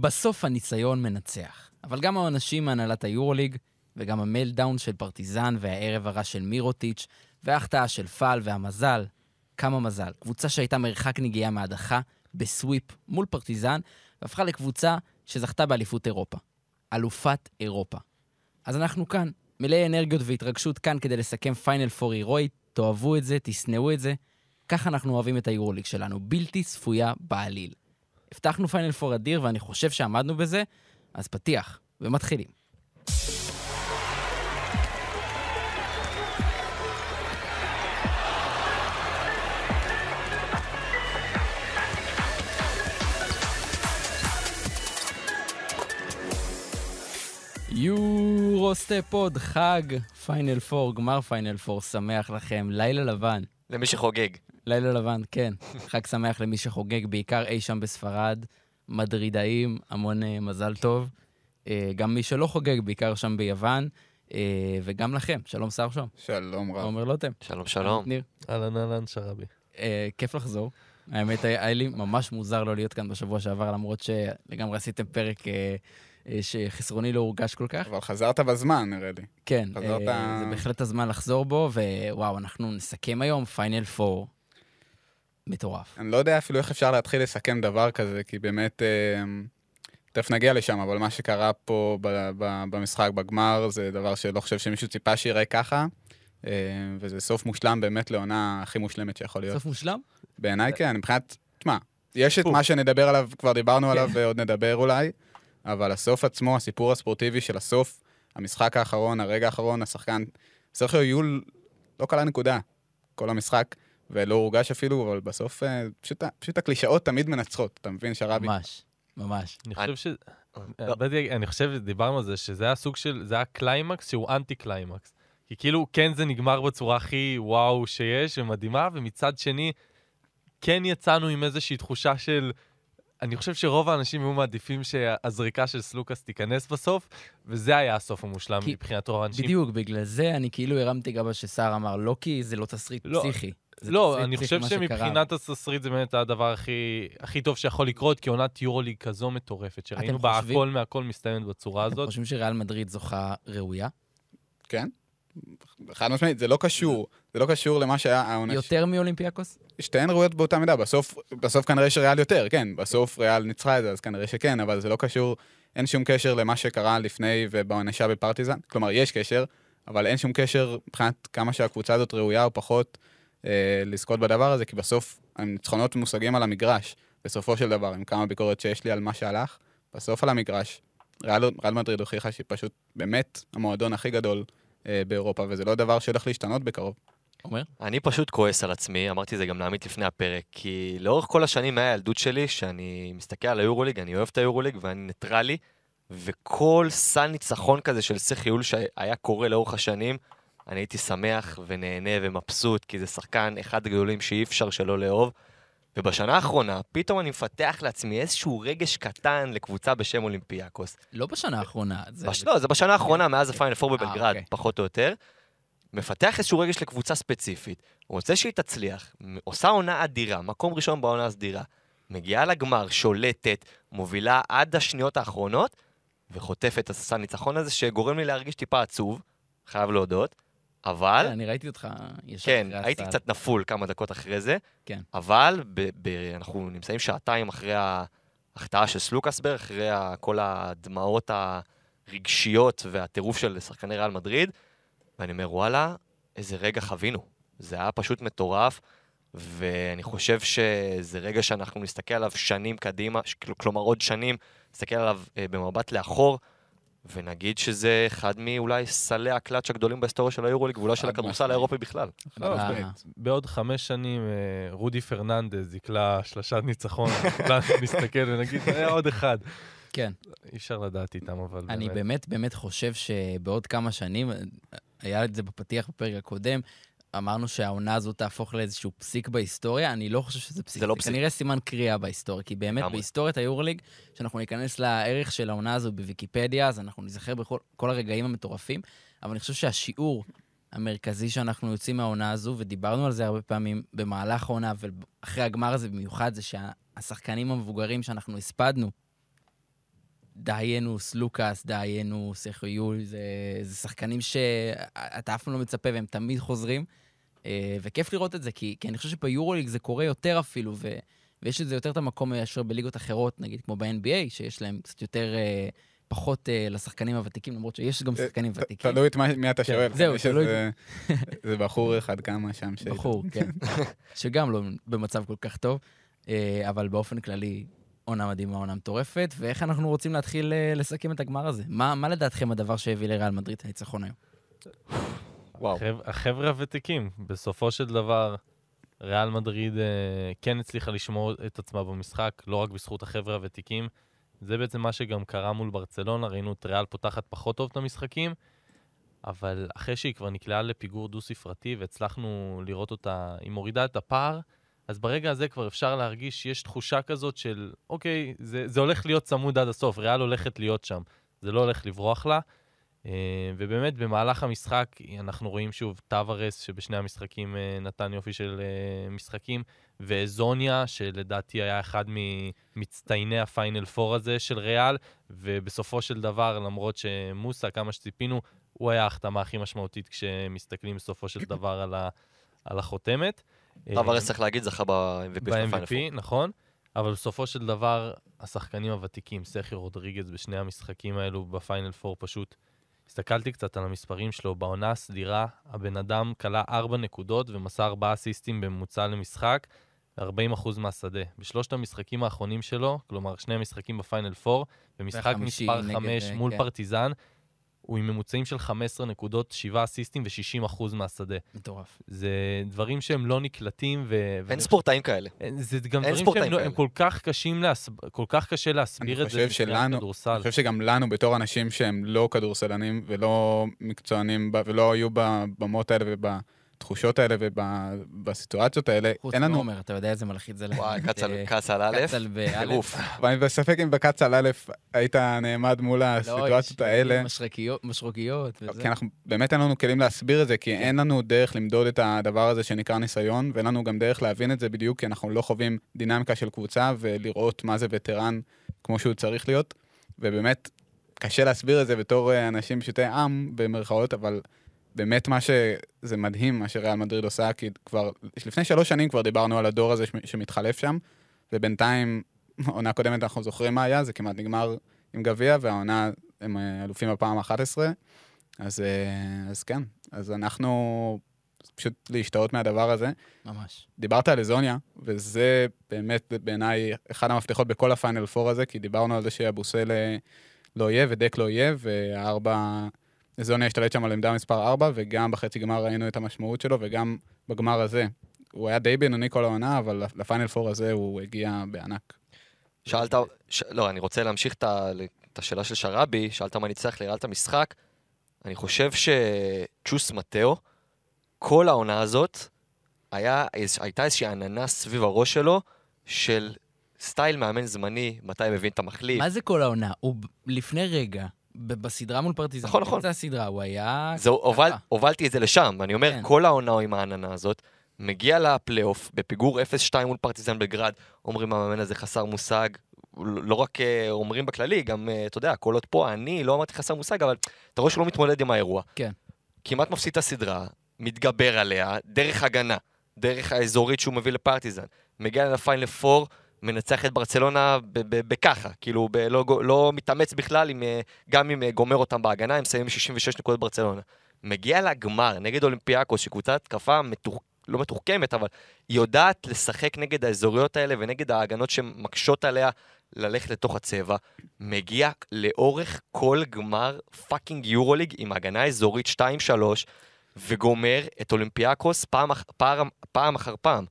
בסוף הניסיון מנצח. אבל גם העונשים מהנהלת היורוליג, וגם ה meltdown של פרטיזן והערב הרע של מירוטיץ', וההחטאה של פאל והמזל, כמה מזל. קבוצה שהייתה מרחק נגיעה מהדחה ב sweep מול פרטיזן, והפכה לקבוצה שזכתה באליפות אירופה. אלופת אירופה. אז אנחנו כאן, מלאי אנרגיות והתרגשות כאן כדי לסכם פיינל פור הירואי, תאהבו את זה, תשנאו את זה. ככה אנחנו אוהבים את היורוליג שלנו, בלתי צפויה בעליל. הבטחנו פיינל פור אדיר ואני חושב שעמדנו בזה, אז פתיח, ומתחילים. יורוסטפ פוד, חג, פיינל פור, גמר פיינל פור, שמח לכם, לילה לבן. למי שחוגג. לילה לבן, כן. חג שמח למי שחוגג, בעיקר אי שם בספרד. מדרידאים, המון uh, מזל טוב. Uh, גם מי שלא חוגג, בעיקר שם ביוון. Uh, וגם לכם, שלום שר שם. שלום רב. עומר לוטם. שלום, שלום. ניר. אהלן אהלן שרבי. Uh, כיף לחזור. האמת, היה לי ממש מוזר לא להיות כאן בשבוע שעבר, למרות שלגמרי עשיתם פרק uh, שחסרוני לא הורגש כל כך. אבל חזרת בזמן, נראה לי. כן, חזרת- זה בהחלט הזמן לחזור בו, ווואו, אנחנו נסכם היום פיינל פור. מטורף. אני לא יודע אפילו איך אפשר להתחיל לסכם דבר כזה, כי באמת, אה, תכף נגיע לשם, אבל מה שקרה פה ב- ב- במשחק, בגמר, זה דבר שלא חושב שמישהו ציפה שיראה ככה, אה, וזה סוף מושלם באמת לעונה הכי מושלמת שיכול להיות. סוף מושלם? בעיניי כן, מבחינת, תשמע, יש את מה שנדבר עליו, כבר דיברנו עליו ועוד נדבר אולי, אבל הסוף עצמו, הסיפור הספורטיבי של הסוף, המשחק האחרון, הרגע האחרון, השחקן, סרחיו יול לא קלע נקודה כל המשחק, ולא הורגש אפילו, אבל בסוף אה, פשוט, פשוט הקלישאות תמיד מנצחות, אתה מבין, שרבי? ממש, ממש. אני חושב ש... לא. אני חושב, דיברנו על זה, שזה היה סוג של, זה היה קליימקס שהוא אנטי קליימקס. כי כאילו, כן זה נגמר בצורה הכי וואו שיש ומדהימה, ומצד שני, כן יצאנו עם איזושהי תחושה של... אני חושב שרוב האנשים היו מעדיפים שהזריקה של סלוקאס תיכנס בסוף, וזה היה הסוף המושלם כי- מבחינת רוב האנשים. בדיוק, בגלל זה אני כאילו הרמתי גבה שסער אמר, לא כי זה לא תסריט לא, פסיכי. זה לא, אני חושב. שמבחינת התסריט זה באמת הדבר הכי, הכי טוב שיכול לקרות, כי עונת יורוליג כזו מטורפת, שראינו בה חושבים- הכל מהכל מסתיימת בצורה אתם הזאת. חושבים שריאל מדריד זוכה ראויה? כן? חד משמעית, זה לא קשור, זה לא קשור למה שהיה העונש. יותר מאולימפיאקוס? שתיהן ראויות באותה מידה, בסוף, בסוף כנראה שריאל יותר, כן, בסוף ריאל ניצחה את זה, אז כנראה שכן, אבל זה לא קשור, אין שום קשר למה שקרה לפני ובעונשה בפרטיזן, כלומר, יש קשר, אבל אין שום קשר מבחינת כמה שהקבוצה הזאת ראויה או פחות לזכות בדבר הזה, כי בסוף הניצחונות מושגים על המגרש, בסופו של דבר, עם כמה ביקורת שיש לי על מה שהלך, בסוף על המגרש, ריאל, ריאל מדריד הוכיחה שהיא פשוט באמת המועדון הכי גדול אה, באירופה, וזה לא דבר שהולך להשתנות בקרוב. אומר? אני פשוט כועס על עצמי, אמרתי את זה גם לעמית לפני הפרק, כי לאורך כל השנים מהילדות שלי, שאני מסתכל על היורוליג, אני אוהב את היורוליג ואני ניטרלי, וכל סל ניצחון כזה של סרחיו יול שהיה קורה לאורך השנים, אני הייתי שמח ונהנה ומבסוט, כי זה שחקן אחד הגדולים שאי אפשר שלא לאהוב. ובשנה האחרונה, פתאום אני מפתח לעצמי איזשהו רגש קטן לקבוצה בשם אולימפיאקוס. לא בשנה האחרונה. זה- בש... לא, זה בשנה האחרונה, מאז הפיינל פור אה, בבלגרד, אוקיי. פחות או יותר. מפתח איזשהו רגש לקבוצה ספציפית, רוצה שהיא תצליח, עושה עונה אדירה, מקום ראשון בעונה הסדירה, מגיעה לגמר, שולטת, מובילה עד השניות האחרונות, וחוטפת את הססן ניצחון הזה, שגורם לי להרגיש טיפה עצוב, חייב להודות, אבל... כן, אני ראיתי אותך ישר כן, אחרי הייתי. קצת נפול כמה דקות אחרי זה, כן. אבל ב- ב- אנחנו נמצאים שעתיים אחרי ההחטאה של סלוקאס בערך, אחרי כל הדמעות הרגשיות והטירוף של שחקני ריאל מדריד, ואני אומר, וואלה, איזה רגע חווינו. זה היה פשוט מטורף, ואני חושב שזה רגע שאנחנו נסתכל עליו שנים קדימה, ש- כלומר עוד שנים, נסתכל עליו אה, במבט לאחור, ונגיד שזה אחד מאולי סלי הקלאץ' הגדולים בהיסטוריה של היורוליג, ואולי של הכדורסל. האירופי בכלל. אה, באמת. בעוד חמש שנים אה, רודי פרננדז יקלע שלשת ניצחון, נסתכל ונגיד, היה עוד אחד. כן. אי אפשר לדעת איתם, אבל אני באמת באמת חושב שבעוד כמה שנים, היה את זה בפתיח בפרק הקודם, אמרנו שהעונה הזו תהפוך לאיזשהו פסיק בהיסטוריה, אני לא חושב שזה פסיק. זה לא פסיק. כנראה סימן קריאה בהיסטוריה, כי באמת. בהיסטוריית היורליג, כשאנחנו ניכנס לערך של העונה הזו בוויקיפדיה, אז אנחנו נזכר בכל כל הרגעים המטורפים, אבל אני חושב שהשיעור המרכזי שאנחנו יוצאים מהעונה הזו, ודיברנו על זה הרבה פעמים במהלך העונה ואחרי הגמר הזה במיוחד, זה שהשחקנים המבוגרים שאנחנו הספדנו דהיינוס, לוקאס, דהיינוס, סרחיול, זה, זה שחקנים שאתה אף פעם לא מצפה והם תמיד חוזרים. אה, וכיף לראות את זה, כי, כי אני חושב שביורוליג זה קורה יותר אפילו, ו, ויש לזה יותר את המקום מאשר בליגות אחרות, נגיד כמו ב-NBA, שיש להם קצת יותר, אה, פחות אה, לשחקנים הוותיקים, למרות שיש גם שחקנים ותיקים. תלוי את מי אתה כן, שואל. זהו, תלוי. איזה בחור אחד כמה שם. בחור, כן. שגם לא במצב כל כך טוב, אבל באופן כללי, עונה מדהימה, עונה מטורפת. ואיך אנחנו רוצים להתחיל אה, לסכם את הגמר הזה? מה, מה לדעתכם הדבר שהביא לריאל מדריד את הניצחון היום? וואו. החב- החבר'ה הוותיקים, בסופו של דבר, ריאל מדריד אה, כן הצליחה לשמור את עצמה במשחק, לא רק בזכות החבר'ה הוותיקים. זה בעצם מה שגם קרה מול ברצלונה, ראינו את ריאל פותחת פחות טוב את המשחקים, אבל אחרי שהיא כבר נקלעה לפיגור דו-ספרתי והצלחנו לראות אותה, היא מורידה את הפער, אז ברגע הזה כבר אפשר להרגיש שיש תחושה כזאת של, אוקיי, זה, זה הולך להיות צמוד עד הסוף, ריאל הולכת להיות שם, זה לא הולך לברוח לה. אה, ובאמת, במהלך המשחק אנחנו רואים שוב טווארס, שבשני המשחקים אה, נתן יופי של אה, משחקים, ואזוניה, שלדעתי היה אחד ממצטייני הפיינל פור הזה של ריאל, ובסופו של דבר, למרות שמוסה, כמה שציפינו, הוא היה ההחתמה הכי משמעותית כשמסתכלים בסופו של דבר על, על החותמת. טבארס, צריך להגיד, זכה ב-MVP של. ב-MVP, נכון, אבל בסופו של דבר, השחקנים הוותיקים, סרחיו רודריגז בשני המשחקים האלו בפיינל פור פשוט, הסתכלתי קצת על המספרים שלו, בעונה הסדירה, הבן אדם קלע 4 נקודות ומסר 4 אסיסטים בממוצע למשחק, 40% מהשדה. בשלושת המשחקים האחרונים שלו, כלומר שני המשחקים בפיינל פור, במשחק והחמישי מספר נגד, 5 אה, מול כן. פרטיזן, הוא עם ממוצעים של 15 נקודות, 7 אסיסטים ו-60% מהשדה. מטורף. זה דברים שהם לא נקלטים, ו... אין ספורטאים כאלה. זה גם דברים שהם לא-. כל כך קשים, להס... כל כך קשה להסביר אני את זה שלנו- כדורסל. אני חושב שגם לנו, בתור אנשים שהם לא כדורסלנים ולא מקצוענים, ולא היו בבמות האלה ובתחושות האלה ובסיטואציות האלה, חוץ אין לנו... מעומר, אתה יודע איזה מלחיץ זה וואי, להם. קצל- אה, א', קצל באלף. טירוף. ואני בספק אם בקצ"ל א' היית נעמד מול לא, הסיטואציות האלה. משרוקיות וזה. כי אנחנו, באמת אין לנו כלים להסביר את זה, כי אין לנו דרך למדוד את הדבר הזה שנקרא ניסיון, ואין לנו גם דרך להבין את זה בדיוק, כי אנחנו לא חווים דינמיקה של קבוצה ולראות מה זה וטרן כמו שהוא צריך להיות. ובאמת, קשה להסביר את זה בתור אה, אנשים פשוטי עם, במרכאות, אבל באמת מה שזה מדהים, מה שריאל מדריד עושה, כי כבר, לפני שלוש שנים כבר דיברנו על הדור הזה שמ- שמתחלף שם, ובינתיים, עונה קודמת אנחנו זוכרים מה היה, זה כמעט נגמר עם גביע, והעונה, הם אה, אלופים בפעם ה-11. אז, אה, אז כן, אז אנחנו פשוט להשתאות מהדבר הזה. ממש. דיברת על איזוניה, וזה באמת בעיניי אחד המפתחות בכל הפיינל פור הזה, כי דיברנו על זה שאבוסל לא יהיה ודק לא יהיה, והארבע... איזוניה השתלט שם על עמדה מספר 4, וגם בחצי גמר ראינו את המשמעות שלו, וגם בגמר הזה. הוא היה די בינוני כל העונה, אבל לפיינל פור הזה הוא הגיע בענק. שאלת, ש... לא, אני רוצה להמשיך את, ה... את השאלה של שרבי, שאלת מה ניצח לריאל את המשחק. אני חושב שצ'וס מטאו, כל העונה הזאת, היה, הייתה איזושהי עננה סביב הראש שלו, של סטייל מאמן זמני, מתי מבין את המחליף. מה זה כל העונה? הוא לפני רגע, בסדרה מול פרטיזן, נכון, נכון. באמצע הסדרה, הוא היה... זה, הובל. הובלתי את זה לשם, ואני אומר, כן. כל העונה עם העננה הזאת, מגיע לפלייאוף, בפיגור 0-2 מול פרטיזן בגרד, אומרים המאמן הזה חסר מושג, לא רק אה, אומרים בכללי, גם, אה, אתה יודע, עוד פה, אני לא אמרתי חסר מושג, אבל אתה רואה שהוא לא מתמודד עם האירוע. כן. כמעט מפסיד את הסדרה, מתגבר עליה, דרך הגנה, דרך האזורית שהוא מביא לפרטיזן. מגיע לפיינל פור, מנצח את ברצלונה בככה, כאילו ב- לא, לא מתאמץ בכלל, עם, אה, גם אם אה, גומר אותם בהגנה, הם מסיימים 66 נקודות ברצלונה. מגיע לגמר נגד אולימפיאקוס, שקבוצת התקפה מתוח... לא מתוחכמת, אבל היא יודעת לשחק נגד האזוריות האלה ונגד ההגנות שמקשות עליה ללכת לתוך הצבע. מגיע לאורך כל גמר fucking יורוליג עם הגנה אזורית 2-3, וגומר את אולימפיאקוס פעם, פעם, פעם אחר פעם.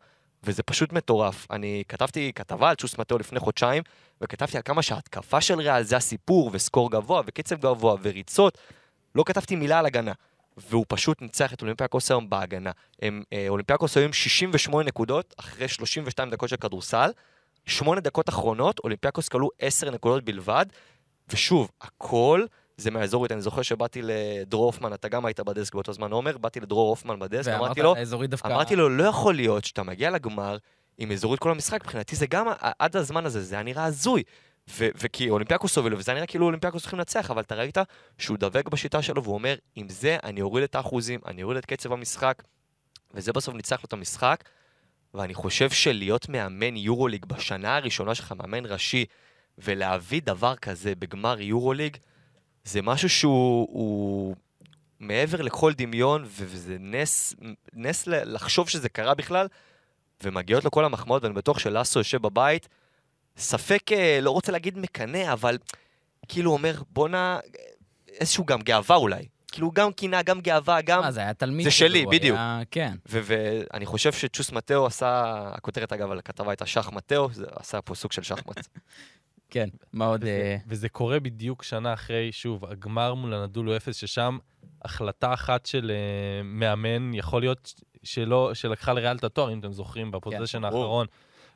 וזה פשוט מטורף. אני כתבתי כתבה על צ'וס מטאו לפני חודשיים, וכתבתי על כמה שההתקפה של ריאל זה הסיפור, וסקור גבוה, וקצב גבוה, וריצות. לא כתבתי מילה על הגנה. והוא פשוט ניצח את אולימפיאקוס היום בהגנה. הם, אה, אולימפיאקוס היו עם 68 נקודות אחרי 32 דקות של כדורסל. שמונה דקות אחרונות, אולימפיאקוס קלעו 10 נקודות בלבד. ושוב, הכל זה מהאזורית. אני זוכר שבאתי לדרור הופמן, אתה גם היית בדסק באותו זמן, עומר, באתי לדרור הופמן בדסק, אמרתי לו, דווקא... אמרתי לו, לא יכול להיות שאתה מגיע לגמר עם אזורית כל המשחק, מבחינתי זה גם, עד הזמן הזה, זה היה נראה הזוי. ו- וכי אולימפיאקוס הובילו, וזה נראה כאילו אולימפיאקוס צריכים לנצח, אבל אתה ראית שהוא דבק בשיטה שלו, והוא אומר, עם זה אני אוריד את האחוזים, אני אוריד את קצב המשחק, וזה בסוף ניצח לו את המשחק. ואני חושב שלהיות מאמן יורוליג בשנה הראשונה שלך, מאמן ראשי, ולהביא דבר כזה בגמר יורוליג, זה משהו שהוא הוא מעבר לכל דמיון, וזה נס, נס לחשוב שזה קרה בכלל, ומגיעות לו כל המחמאות, ואני בטוח שלאסו יושב בבית, ספק, אה, לא רוצה להגיד מקנא, אבל כאילו אומר, בואנה, איזשהו גם גאווה אולי. כאילו גם קינה, גם גאווה, גם... מה, זה היה תלמיד זה שלי, בדיוק. היה- כן. ו- ואני חושב שצ'וס מטאו עשה, הכותרת אגב על הכתבה הייתה שח מטאו, זה עשה פה סוג של שחמט. כן, מה עוד... וזה, אה, וזה קורה בדיוק שנה אחרי, שוב, הגמר מול הנדולו אפס, ששם החלטה אחת של uh, מאמן, יכול להיות שלא, שלקחה לריאל את התואר, אם אתם זוכרים, בפוזיישן ברור. האחרון,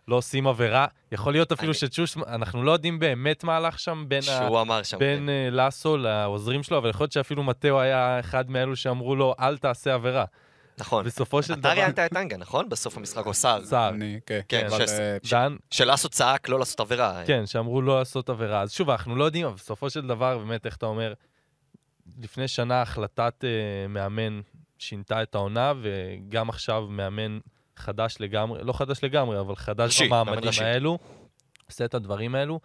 לא עושים עבירה. יכול להיות אפילו אני- שצ'וש, אנחנו לא יודעים באמת מה הלך שם בין, ה, אמר שם. בין uh, לאסו לעוזרים שלו, אבל יכול להיות שאפילו מטאו היה אחד מאלו שאמרו לו, אל תעשה עבירה. נכון. בסופו של אתה דבר... ראיינת את אנגה, נכון? בסוף המשחק, או סער. סער. אני, כן. כן, אה, דן, שלאסו צעק לא לעשות עבירה. כן, שאמרו לא לעשות עבירה. אז שוב, אנחנו לא יודעים, אבל בסופו של דבר, באמת, איך אתה אומר, לפני שנה החלטת uh, מאמן שינתה את העונה, וגם עכשיו מאמן חדש לגמרי, לא חדש לגמרי, אבל חדש במעמדים. האלו, עושה את הדברים האלו.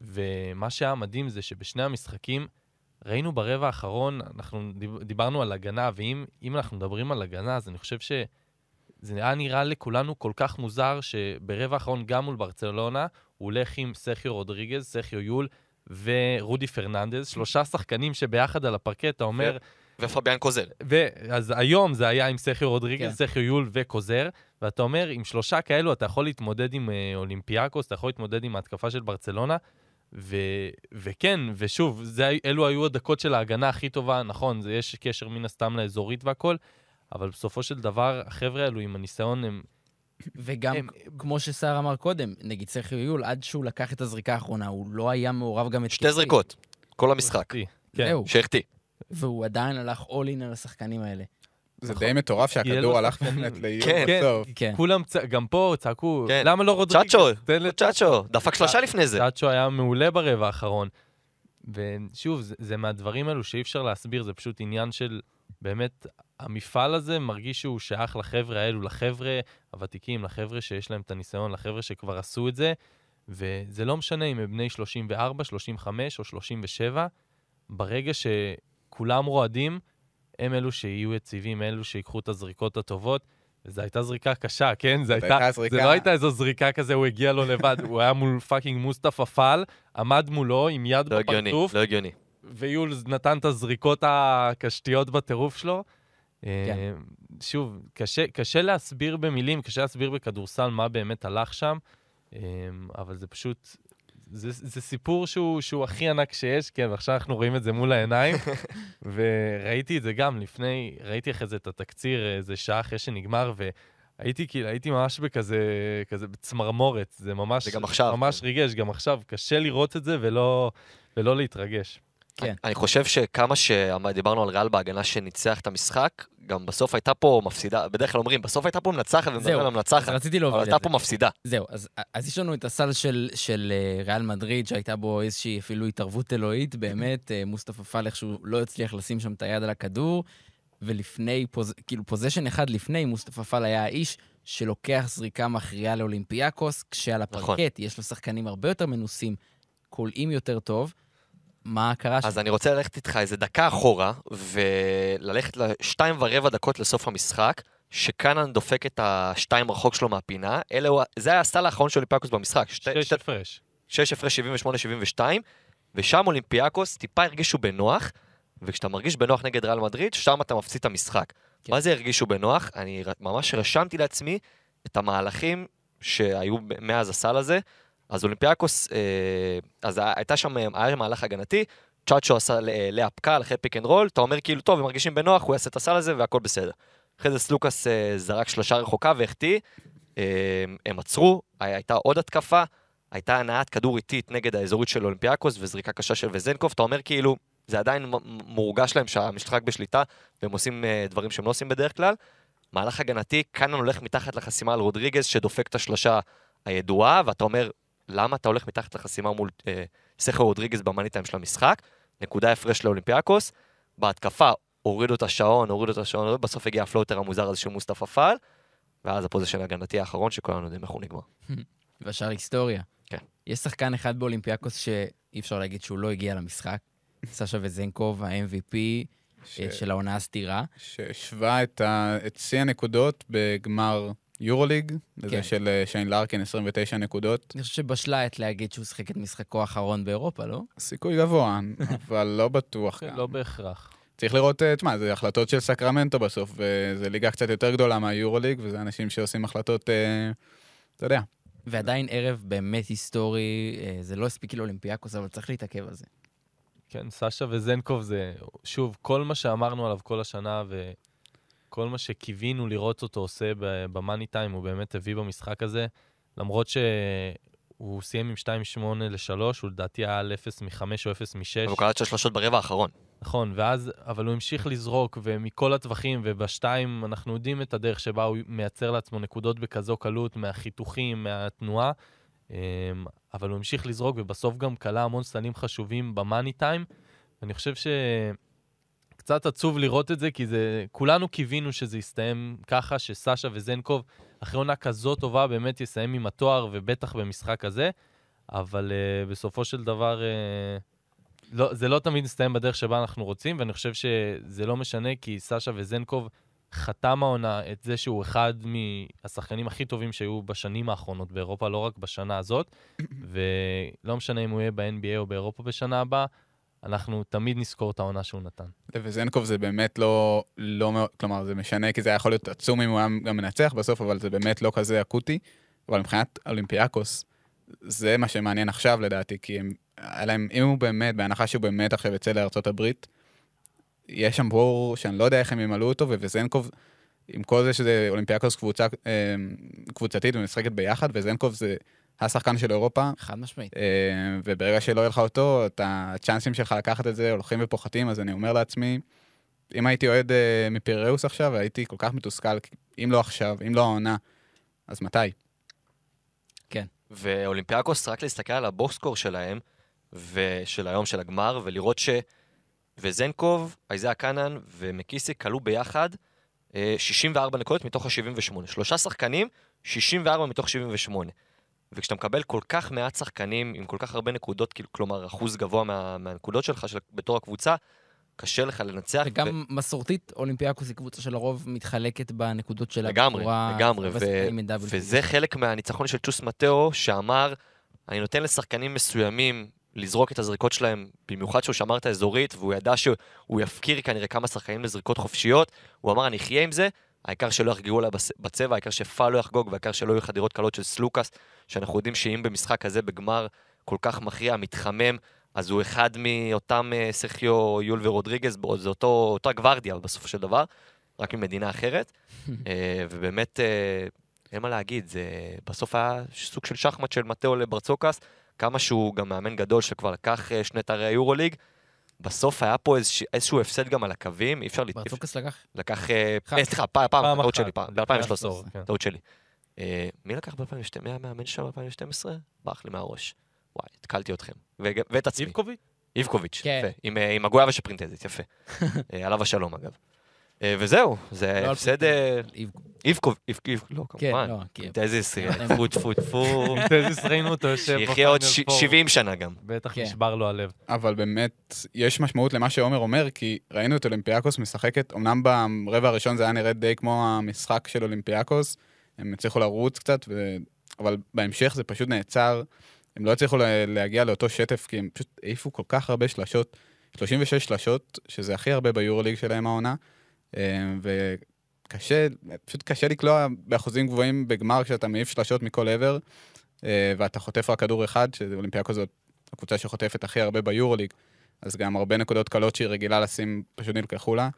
ומה שהיה מדהים זה שבשני המשחקים, ראינו ברבע האחרון, אנחנו דיב- דיברנו על הגנה, ואם אם אנחנו מדברים על הגנה, אז אני חושב ש... זה היה נראה לכולנו כל כך מוזר שברבע האחרון, גם מול ברצלונה, הוא הולך עם סרחיו רודריגז, סרחיו יול ורודי פרננדז, שלושה שחקנים שביחד על הפרקט, אתה אומר... ופביאן קוזר. ואז היום זה היה עם סרחיו רודריגז, כן. סרחיו יול וקוזר, ואתה אומר, עם שלושה כאלו אתה יכול להתמודד עם אה, אולימפיאקוס, אתה יכול להתמודד עם ההתקפה של ברצלונה, ו... וכן, ושוב, זה... אלו היו הדקות של ההגנה הכי טובה, נכון, זה יש קשר מן הסתם לאזורית והכל, אבל בסופו של דבר, החבר'ה האלו עם הניסיון הם... וגם, הם- כמו שסער אמר קודם, נגיד סרחיו יול, עד שהוא לקח את הזריקה האחרונה, הוא לא היה מעורב גם התקפית. שתי זריקות. כל המשחק. כן. זהו. שהחטיא. והוא עדיין הלך all in על השחקנים האלה. זה די מטורף שהכדור הלך. באמת לאיום כן. כן. בסוף. כן. כולם, צ... גם פה צעקו, כן. למה לא רודריגז? צ'אצ'ו, צ'אצ'ו, דפק שלושה לפני זה. צ'אצ'ו היה מעולה ברבע האחרון. ושוב, זה, זה מהדברים האלו שאי אפשר להסביר, זה פשוט עניין של באמת, המפעל הזה מרגיש שהוא שייך לחבר'ה האלו, לחבר'ה הוותיקים, לחבר'ה שיש להם את הניסיון, לחבר'ה שכבר עשו את זה, וזה לא משנה אם הם בני 34, 35 או 37, ברגע שכולם רועדים, הם אלו שיהיו יציבים, אלו שיקחו את הזריקות הטובות. וזו הייתה זריקה קשה, כן? זו הייתה, הייתה זה זריקה. לא הייתה איזו זריקה כזה, הוא הגיע לו לבד, הוא היה מול fucking מוסטפא פאל, עמד מולו עם יד לא הגיוני, בפרצוף, לא הגיוני. ויולס נתן את הזריקות הקשתיות בטירוף שלו. כן. אה, שוב, קשה, קשה להסביר במילים, קשה להסביר בכדורסל מה באמת הלך שם, אה, אבל זה פשוט, זה, זה סיפור שהוא, שהוא הכי ענק שיש, כן, ועכשיו אנחנו רואים את זה מול העיניים, וראיתי את זה גם לפני, ראיתי אחרי זה את התקציר איזה שעה אחרי שנגמר, והייתי כאילו, הייתי ממש בכזה, כזה בצמרמורת, זה ממש, זה גם עכשיו, ממש כן. ריגש, גם עכשיו, קשה לראות את זה ולא, ולא להתרגש. כן. אני חושב שכמה שדיברנו על ריאל בהגנה שניצח את המשחק, גם בסוף הייתה פה מפסידה, בדרך כלל אומרים, בסוף הייתה פה מנצחת ומדברים על המנצחת, אבל הייתה. פה מפסידה. זהו, אז, אז יש לנו את הסל של, של אה, ריאל מדריד, שהייתה בו איזושהי אפילו התערבות אלוהית, באמת, אה, מוסטפא פאל שהוא לא הצליח לשים שם את היד על הכדור, ולפני, פוז, כאילו possession אחד לפני, מוסטפא פאל היה האיש שלוקח זריקה מכריעה לאולימפיאקוס, כשעל הפרקט נכון. יש לו שחקנים הרבה יותר מנוסים, קולעים יותר טוב. מה קרה שם? אז אני רוצה ללכת איתך איזה דקה אחורה, וללכת לשתיים ורבע דקות לסוף המשחק, שקאנן דופק את השתיים רחוק שלו מהפינה, אלה הוא- זה היה הסל האחרון של אולימפיאקוס במשחק. שש שתי- הפרש. שש הפרש 78-72, ושם אולימפיאקוס טיפה הרגישו בנוח, וכשאתה מרגיש בנוח נגד ריאל מדריד, שם אתה מפסיד את המשחק. כן. מה זה הרגישו בנוח? אני ממש רשמתי לעצמי את המהלכים שהיו מאז הסל הזה. אז אולימפיאקוס, אה, אז הייתה שם, היה שם מהלך הגנתי, צ'אצ'ו עשה layup קל אחרי pick and roll, אתה אומר כאילו, טוב, הם מרגישים בנוח, הוא יעשה את הסל הזה והכל בסדר. אחרי זה סלוקאס אה, זרק שלושה רחוקה והחטיא, אה, הם עצרו, הי- הייתה עוד התקפה, הייתה הנעת כדור איטית נגד האזורית של אולימפיאקוס וזריקה קשה של וזנקוב, אתה אומר כאילו, זה עדיין מורגש להם שהמשחק בשליטה, והם עושים דברים שהם לא עושים בדרך כלל. מהלך הגנתי, קנען הולך מתחת לחסימה על רודריגז, שדופק את השלושה הידועה, ואתה אומר, למה אתה הולך מתחת לחסימה מול אה, סרחיו רודריגז ב money time של המשחק, נקודה הפרש לאולימפיאקוס, בהתקפה הורידו את השעון, הורידו את השעון, בסוף הגיע ה floater המוזר הזה של מוסטפא פאל, ואז ה possession ההגנתי האחרון שכולנו יודעים איך הוא נגמר. והשאר היסטוריה. כן. יש שחקן אחד באולימפיאקוס שאי אפשר להגיד שהוא לא הגיע למשחק. סשה וזנקוב, ה-MVP ש- אה, של העונה הסתירה. שהשווה את, ה... את שיא הנקודות בגמר יורוליג, לזה כן. של אה, שיין לארקין, 29 נקודות. אני חושב שבשלה העת להגיד שהוא שיחק את משחקו האחרון באירופה, לא? סיכוי גבוה, אבל לא בטוח. גם. לא בהכרח. צריך לראות, אה, תשמע, זה החלטות של סקרמנטו בסוף, וזו ליגה קצת יותר גדולה מהיורוליג, וזה אנשים שעושים החלטות, אה, אתה יודע. ועדיין ערב באמת היסטורי, אה, זה לא הספיק לאולימפיאקוס, אבל צריך להתעכב על זה. כן, סשה וזנקוב זה, שוב, כל מה שאמרנו עליו כל השנה וכל מה שקיווינו לראות אותו עושה במאני טיים, הוא באמת הביא במשחק הזה. למרות שהוא סיים עם 2-8 ל-3, הוא לדעתי היה על 0 מ-5 או 0 מ-6. הוא קלט שש שלושות ברבע האחרון. נכון, ואז, אבל הוא המשיך לזרוק, ומכל הטווחים, ובשתיים אנחנו יודעים את הדרך שבה הוא מייצר לעצמו נקודות בכזו קלות, מהחיתוכים, מהתנועה, אמ, אבל הוא המשיך לזרוק, ובסוף גם כלה המון סלים חשובים במאני טיים. אני חושב שקצת עצוב לראות את זה, כי זה, כולנו קיווינו שזה יסתיים ככה, שסשה וזנקוב, אחרי עונה כזאת טובה, באמת יסיים עם התואר, ובטח במשחק הזה, אבל uh, בסופו של דבר... Uh, לא, זה לא תמיד מסתיים בדרך שבה אנחנו רוצים, ואני חושב שזה לא משנה, כי סשה וזנקוב חתם העונה את זה שהוא אחד מהשחקנים הכי טובים שהיו בשנים האחרונות באירופה, לא רק בשנה הזאת, ולא משנה אם הוא יהיה ב-NBA או באירופה בשנה הבאה, אנחנו תמיד נזכור את העונה שהוא נתן. וזנקוב זה באמת לא, לא מאוד, כלומר, זה משנה, כי זה היה יכול להיות עצום אם הוא היה גם מנצח בסוף, אבל זה באמת לא כזה אקוטי. אבל מבחינת אולימפיאקוס, זה מה שמעניין עכשיו לדעתי, כי הם, להם, אם הוא באמת, בהנחה שהוא באמת עכשיו יצא לארצות הברית, יש שם בור שאני לא יודע איך הם ימלאו אותו, וזנקוב, עם כל זה שזה אולימפיאקוס קבוצה, אה, קבוצתית ומשחקת ביחד, וזנקוב זה השחקן של אירופה, חד משמעית. אה, וברגע שלא יהיה לך אותו, את הצ'אנסים שלך לקחת את זה הולכים ופוחתים, אז אני אומר לעצמי, אם הייתי אוהד אה, מפיראוס עכשיו, הייתי כל כך מתוסכל, אם לא עכשיו, אם לא העונה, אז מתי? ואולימפיאקוס, רק להסתכל על הבוקסקור שלהם, ושל היום של הגמר, ולראות ש... וזנקוב, אייזאה קאנן ומקיסי כלו ביחד אה, 64 נקודות מתוך ה-78. שלושה שחקנים, 64 מתוך 78. וכשאתה מקבל כל כך מעט שחקנים עם כל כך הרבה נקודות, כאילו, כלומר אחוז גבוה מה, מהנקודות שלך של, בתור הקבוצה, קשה לך לנצח. וגם מסורתית, אולימפיאקוס היא קבוצה שלרוב מתחלקת בנקודות שלה לגמרי, בצורה- לגמרי, ו- דאבל וזה חלק מהניצחון של צ'וס מטאו, שאמר, אני נותן לשחקנים מסוימים לזרוק את הזריקות שלהם, במיוחד שהוא שמר את האזורית, והוא ידע שהוא יפקיר כנראה כמה שחקנים לזריקות חופשיות. הוא אמר, אני אחיה עם זה, העיקר שלא יחגגו לה בצבע, העיקר שפאל לא יחגוג, והעיקר שלא יהיו חדירות קלות של סלוקאס, שאנחנו יודעים שאם במשחק כזה, בגמר כל כך מכריע, מתחמם, אז הוא אחד מאותם אה, סרחיו, יול ורודריגז, זה אותו, אותה גוורדיה בסופו של דבר, רק ממדינה אחרת. אה, ובאמת, אה, אין מה להגיד, זה בסוף היה סוג של שחמט של מטאו לברצוקס, כמה שהוא גם מאמן גדול שכבר לקח שני תארי היורוליג. בסוף היה פה איזוש, איזשהו הפסד גם על הקווים, אי אפשר... ברצוקס לקח? לקח... אה. אה, סליחה, פעם, פעם, פעם טעות שלי, פעם, לפני ב-2013, עשור, כן. טעות שלי. אה, מי לקח ב-2012? מי המאמן שם ב-2012? ברח לי מהראש. וואי, התקלתי אתכם. ואת עצמי. איבקוביץ'? איבקוביץ', כן. יפה. עם, עם הגויה ושפרינטזית, יפה. עליו השלום, אגב. אה, וזהו, זה לא הפסד... אה, איב- איבקוב, איב- איב- לא, כן, כמובן. הם- טפו טפו טפו. תזיס ראינו אותו יושב שיחיה עוד בפיינל ש- פור. 70 שנה גם. בטח כן. נשבר לו הלב. אבל באמת, יש משמעות למה שעומר אומר, כי ראינו את אולימפיאקוס משחקת, אמנם ברבע הראשון זה היה נראה די כמו המשחק של אולימפיאקוס, הם הצליחו לרוץ קצת. אבל בהמשך זה פשוט נעצר, הם לא הצליחו לה- להגיע לאותו שטף, כי הם פשוט העיפו כל כך הרבה שלשות, 36 שלשות, שזה הכי הרבה ביורוליג שלהם העונה, וקשה, פשוט קשה לקלוע באחוזים גבוהים בגמר כשאתה מעיף שלשות מכל עבר, אה, ואתה חוטף רק כדור אחד, שאולימפיאקוס זאת הקבוצה שחוטפת הכי הרבה ביורוליג, אז גם הרבה נקודות קלות שהיא רגילה לשים פשוט נלקחו לה,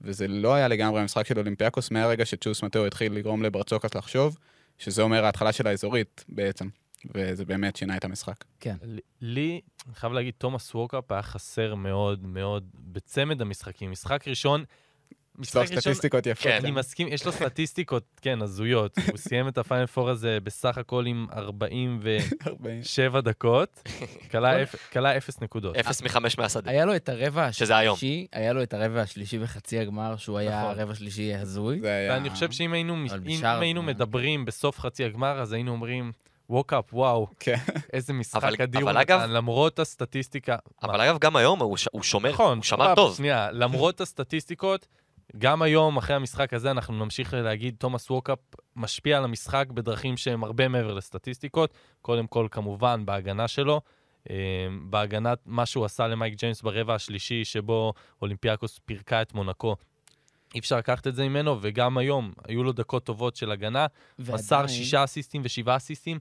וזה לא היה לגמרי המשחק של אולימפיאקוס מהרגע שצ'וס מטאו התחיל לגרום לברצוקס לחשוב, שזה אומר ההתחלה של האזורית בעצם, וזה באמת שינה את המשחק. כן. לי, אני חייב להגיד, תומאס וורקאפ היה חסר מאוד מאוד בצמד המשחקים. משחק ראשון, משחק ראשון, סטטיסטיקות יפות. כן. אני מסכים, יש לו סטטיסטיקות, כן, הזויות. הוא סיים את הפיינל פור הזה בסך הכל עם 47 40. דקות, כלה אפ- כלה אפס נקודות. אפס מחמש מהשדה. היה לו את הרבע שזה היום. השלישי, היה לו את הרבע השלישי בחצי הגמר, שהוא היה נכון. רבע שלישי הזוי. ואני חושב שאם היינו. מדברים בסוף חצי הגמר, אז היינו אומרים, ווק אפ, וואו, כן. איזה אבל- משחק אדיר הוא נתן, למרות הסטטיסטיקה. אבל אגב, גם היום הוא שומר, נכון, הוא שמר טוב. שנייה, למרות הסטטיסטיקות, גם היום, אחרי המשחק הזה, אנחנו נמשיך להגיד, תומאס ווקאפ משפיע על המשחק בדרכים שהן הרבה מעבר לסטטיסטיקות. קודם כל, כמובן, בהגנה שלו. אה, בהגנת מה שהוא עשה למייק ג'יימס ברבע השלישי, שבו אולימפיאקוס פירקה את מונקו. אי אפשר לקחת את זה ממנו, וגם היום היו לו דקות טובות של הגנה. מסר ועדיין- שישה אסיסטים ושבעה אסיסטים,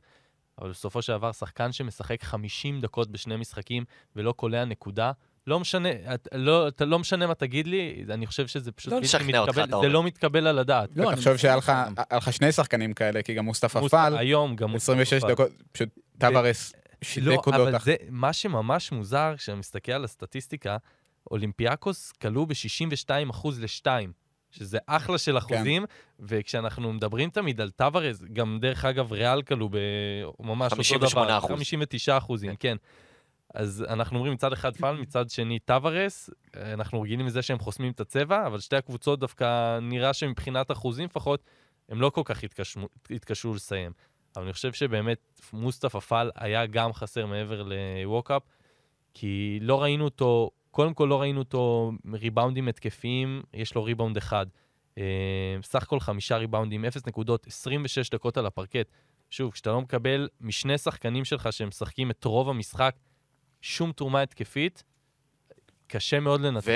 אבל בסופו של דבר, שחקן שמשחק 50 דקות בשני משחקים ולא קולע נקודה, לא משנה, את, לא, אתה לא משנה מה תגיד לי, אני חושב שזה פשוט לא אותך, מתקבל, אתה זה אומר. לא מתקבל על הדעת. לא, אני תחשוב שהיה לך לך שני שחקנים כאלה, כי גם מוסטפא מוס- פאל, היום גם מוסטפא 26 פאל. דקות, פשוט טבארס שתי לא, נקודות. אבל אח- זה, מה שממש מוזר, כשאני מסתכל על הסטטיסטיקה, אולימפיאקוס קלעו ב-62% ל-2, שזה אחלה של אחוזים, וכשאנחנו מדברים תמיד על טבארס, גם דרך אגב ריאל קלעו בממש אותו 58 דבר, אחוז. 59 אחוזים, כן. אז אנחנו אומרים מצד אחד פאל, מצד שני טבארס, אנחנו רגילים לזה שהם חוסמים את הצבע, אבל שתי הקבוצות דווקא נראה שמבחינת אחוזים לפחות, הם לא כל כך התקשמו, התקשו לסיים. אבל אני חושב שבאמת מוסטפא פאל היה גם חסר מעבר לווקאפ, כי לא ראינו אותו, קודם כל לא ראינו אותו ריבאונדים התקפיים, יש לו ריבאונד אחד. אה, סך הכל חמישה ריבאונדים, אפס נקודות, 26 דקות על הפרקט. שוב, כשאתה לא מקבל משני שחקנים שלך שמשחקים את רוב המשחק, שום תרומה התקפית, קשה מאוד לנצח.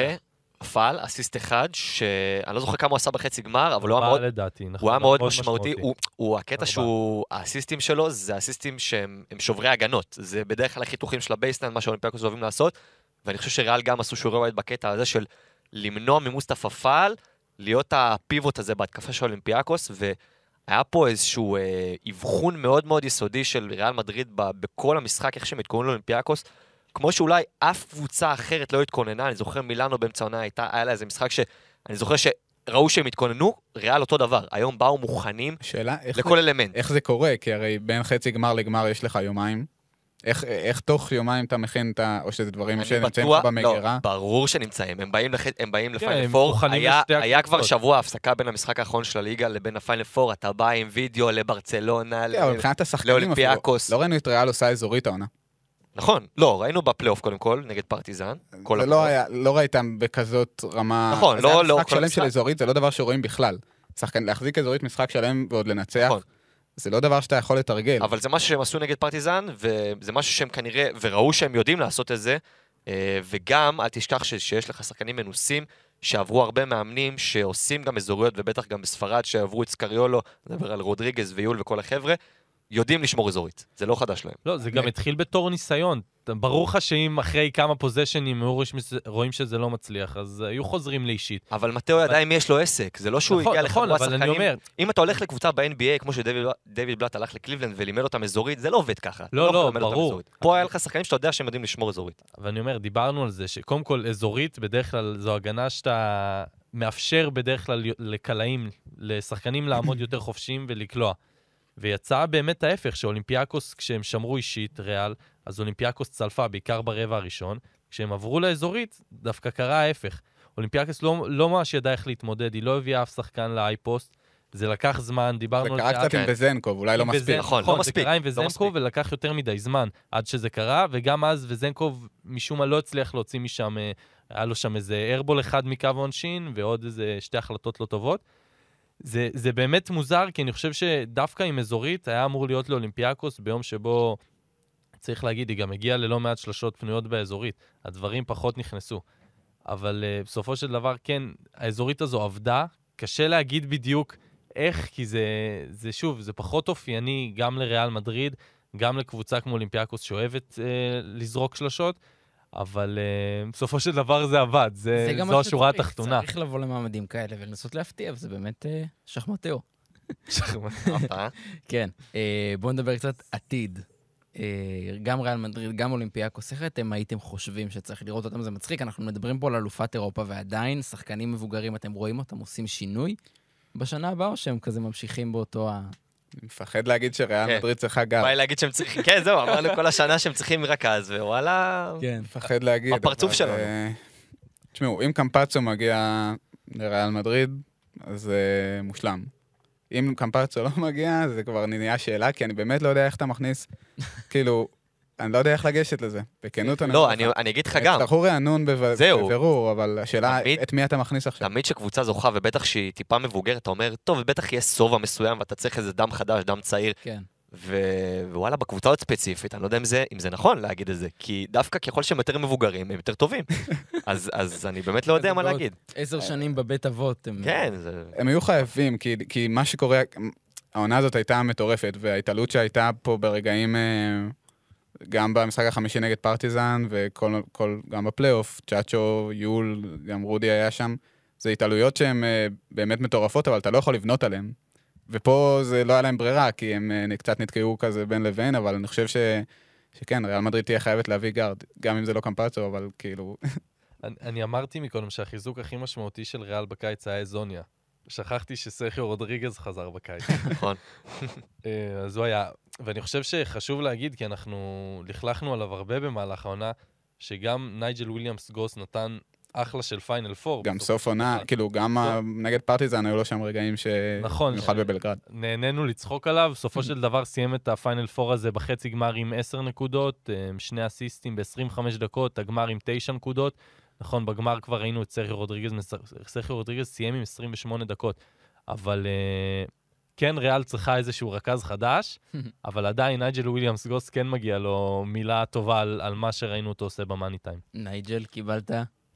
ופאל, אסיסט אחד, שאני לא זוכר כמה הוא עשה בחצי גמר, אבל הוא היה מאוד לדעתי, נכון. הוא היה מאוד משמעותי, הוא, הוא הקטע. שהוא, האסיסטים שלו זה אסיסטים שהם הם שוברי הגנות, זה בדרך כלל החיתוכים של ה baseline, מה שהאולימפיאקוס אוהבים לעשות, ואני חושב שריאל גם עשו שיעורי בית בקטע הזה של למנוע ממוסטפא פאל, להיות ה pivot הזה בהתקפה של אולימפיאקוס, והיה פה איזשהו אה, אבחון מאוד מאוד יסודי של ריאל מדריד ב, בכל המשחק, איך שהם התכוננו לאולימפיאקוס, כמו שאולי אף קבוצה אחרת לא התכוננה, אני זוכר מילאנו באמצע העונה, הייתה, היה לה איזה משחק שאני זוכר שראו שהם התכוננו, ריאל אותו דבר, היום באו מוכנים שאלה, איך לכל אלמנט. איך זה קורה? כי הרי בין חצי גמר לגמר יש לך יומיים. איך, איך תוך יומיים אתה מכין את ה... או שזה דברים אני שנמצאים לך במגירה? לא, ברור שנמצאים, הם באים, לח... הם באים כן, ל final four, היה, היה כבר. שבוע הפסקה בין המשחק האחרון של הליגה לבין ה final four, אתה בא עם וידאו לברצלונה, כן, ל... לאולימפיאקוס. לא ראינו את ריאל עושה אזורית העונה. נכון, לא, ראינו בפלייאוף קודם כל, נגד פרטיזן, כל זה. לא היה, לא ראית בכזאת רמה... נכון, לא- היה לא משחק שלם. של אזורית, זה לא דבר שרואים בכלל. שחקן, להחזיק אזורית משחק שלם ועוד לנצח, נכון. זה לא דבר שאתה יכול לתרגל. אבל זה משהו שהם עשו נגד פרטיזן, וזה משהו שהם כנראה, וראו שהם יודעים לעשות את זה, אה, וגם, אל תשכח ש- שיש לך שחקנים מנוסים, שעברו הרבה מאמנים שעושים גם אזוריות, ובטח גם בספרד, שעברו את סקריולו, נדבר על רודריגז ויול וכל החבר'ה, יודעים לשמור אזורית, זה לא חדש להם. לא, זה גם התחיל בתור ניסיון. ברור לך שאם אחרי כמה פוזיישנים רואים שזה- רואים שזה לא מצליח, אז היו חוזרים לאישית. אבל מתאו עדיין יש לו עסק, זה לא שהוא נכון, הגיע נכון, לחבורה אבל אני שחקנים. אומר, אם אתה הולך לקבוצה ב-NBA, כמו שדייוויד בלאט הלך לקליבלנד ולימד אותם אזורית, זה לא עובד ככה. לא, לא, אותם ברור. פה היה לך שחקנים שאתה יודע שהם יודעים לשמור אזורית. ואני אומר, דיברנו על זה, שקודם כל, אזורית, בדרך כלל זו הגנה שאתה מאפשר בדרך כלל לקלעים, לשחקנים לעמוד יותר חופשיים ולקלוע. ויצא באמת ההפך, שאולימפיאקוס, כשהם שמרו אישית, ריאל, אז אולימפיאקוס צלפה, בעיקר ברבע הראשון. כשהם עברו לאזורית, דווקא קרה ההפך. אולימפיאקוס לא, לא ממש ידעה איך להתמודד, היא לא הביאה אף שחקן ל high post. זה לקח זמן, זה דיברנו על קרה זה. קצת עם. וזנקוב, אולי לא מספיק. נכון, לא נכון, מספיק, זה קרה עם לא וזנקוב מספיק. ולקח יותר מדי זמן עד שזה קרה, וגם אז וזנקוב משום מה לא הצליח להוציא משם, אה, היה לו שם איזה ארבול אחד מקו העונשין ועוד איזה שתי החלטות לא טובות. זה, זה באמת מוזר, כי אני חושב שדווקא עם אזורית היה אמור להיות לאולימפיאקוס ביום שבו, צריך להגיד, היא גם הגיעה ללא מעט שלשות פנויות באזורית. הדברים פחות נכנסו. אבל uh, בסופו של דבר, כן, האזורית הזו עבדה. קשה להגיד בדיוק איך, כי זה, זה שוב, זה פחות אופייני גם לריאל מדריד, גם לקבוצה כמו אולימפיאקוס שאוהבת uh, לזרוק שלשות, אבל uh, בסופו של דבר זה עבד, זה, זה זו השורה שצריך, התחתונה. צריך לבוא למעמדים כאלה ולנסות להפתיע, וזה באמת אה, שחמטאו. אה? כן. אה, בואו נדבר קצת עתיד. אה, גם ריאל מדריד, גם אולימפיאקוס, איך אתם הייתם חושבים שצריך לראות אותם? זה מצחיק, אנחנו מדברים פה על אלופת אירופה, ועדיין, שחקנים מבוגרים, אתם רואים אותם עושים שינוי בשנה הבאה, או שהם כזה ממשיכים באותו ה... מפחד להגיד שריאל כן. מדריד צריכה גב. בא להגיד שהם צריכים, כן, זהו, אמרנו כל השנה שהם צריכים רכז, ווואלה... כן. מפחד להגיד. בפרצוף שלנו. אה, תשמעו, אם קמפצו מגיע לריאל מדריד, אז זה מושלם. אם קמפצו לא מגיע, זה כבר נהיה שאלה, כי אני באמת לא יודע איך אתה מכניס, כאילו, אני לא יודע איך לגשת לזה. בכנות אני לא, אני. אני אגיד לך גם, יצטרכו רענון בב- זהו. בבירור, אבל השאלה, תמיד- את מי אתה מכניס עכשיו? תמיד כשקבוצה זוכה, ובטח שהיא טיפה מבוגרת, אתה אומר, טוב, בטח יהיה שובע מסוים, ואתה צריך איזה דם חדש, דם צעיר, כן. ו- ווואלה, בקבוצה עוד ספציפית, אני לא יודע אם זה, אם זה נכון להגיד את זה, כי דווקא ככל שהם יותר מבוגרים, הם יותר טובים. אז, אז אני באמת לא יודע מה להגיד. עשר שנים בבית אבות, הם... כן, זה... הם היו חייבים, כי, כי מה שקורה, העונה הזאת הייתה מטורפת, וההתעלות שהייתה פה ברגעים, אה, גם במשחק החמישי נגד פרטיזן, וכל, כל, גם בפלייאוף, צ'אצ'ו, יול, גם רודי היה שם, זה התעלויות שהן אה, באמת מטורפות, אבל אתה לא יכול לבנות עליהן. ופה זה לא היה להם ברירה, כי הם אה, קצת נתקעו כזה בין לבין, אבל אני חושב ש... שכן, ריאל מדריד תהיה חייבת להביא guard, גם אם זה לא קמפאצו, אבל כאילו... אני, אני אמרתי מקודם שהחיזוק הכי משמעותי של ריאל בקיץ היה חזוניה. שכחתי שסרחיו רודריגז חזר בקיץ. נכון. אה, אז הוא היה... ואני חושב שחשוב להגיד, כי אנחנו לכלכנו עליו הרבה במהלך העונה, שגם נייג'ל וויליאמס גוס נתן אחלה של final four. גם סוף עונה. כאילו, גם ה- נגד פרטיזן היו לו שם רגעים ש... נכון, במיוחד בבלגרד. נהנינו לצחוק עליו, בסופו של דבר סיים את ה final four הזה בחצי גמר עם 10 נקודות, אה, שני אסיסטים ב-25 דקות, הגמר עם 9 נקודות. נכון, בגמר כבר ראינו את סרחיו רודריגז, סרחיו רודריגז סיים עם 28 דקות, אבל אה, כן, ריאל צריכה איזשהו רכז חדש, אבל עדיין נייג'ל וויליאמס גוס כן מגיע לו מילה טובה על, על מה שראינו אותו עושה ב money time. נייג'ל, קיבלת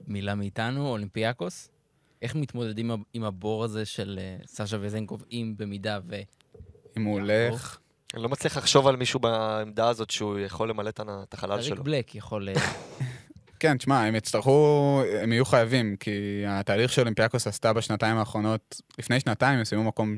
מילה מאיתנו, אולימפיאקוס. איך מתמודדים עם- הבור הזה של אה, סאשה וזנקוב, אם במידה ו... אם הוא הולך... אני לא מצליח לחשוב על מישהו בעמדה הזאת שהוא יכול למלא את החלל אריק שלו. בלק יכול... אה, כן, תשמע, הם יצטרכו, הם יהיו חייבים, כי התהליך שאולימפיאקוס עשתה בשנתיים האחרונות, לפני שנתיים הם סיימו מקום,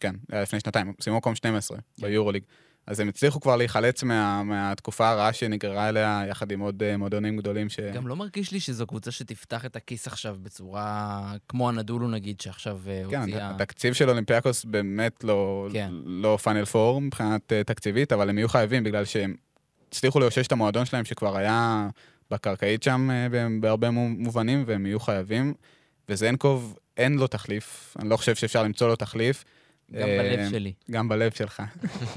כן, היה לפני שנתיים, הם סיימו מקום 12 ביורוליג. אז הם הצליחו כבר להיחלץ מה, מהתקופה הרעה שנגררה אליה, יחד עם עוד אה, מועדונים גדולים ש... גם לא מרגיש לי שזו קבוצה שתפתח את הכיס עכשיו בצורה כמו הנדולו נגיד, שעכשיו אה, כן, הוציאה... התקציב של אולימפיאקוס באמת לא, כן. לא פאנל פור מבחינת אה, תקציבית, אבל הם יהיו חייבים בגלל שהם הצליחו לאושש את המועדון שלהם שכבר היה בקרקעית שם אה, ב- בהרבה מו- מובנים, והם יהיו חייבים. וזנקוב, אין לו תחליף, אני לא חושב שאפשר למצוא לו תחליף, גם אה, בלב שלי, גם בלב שלך.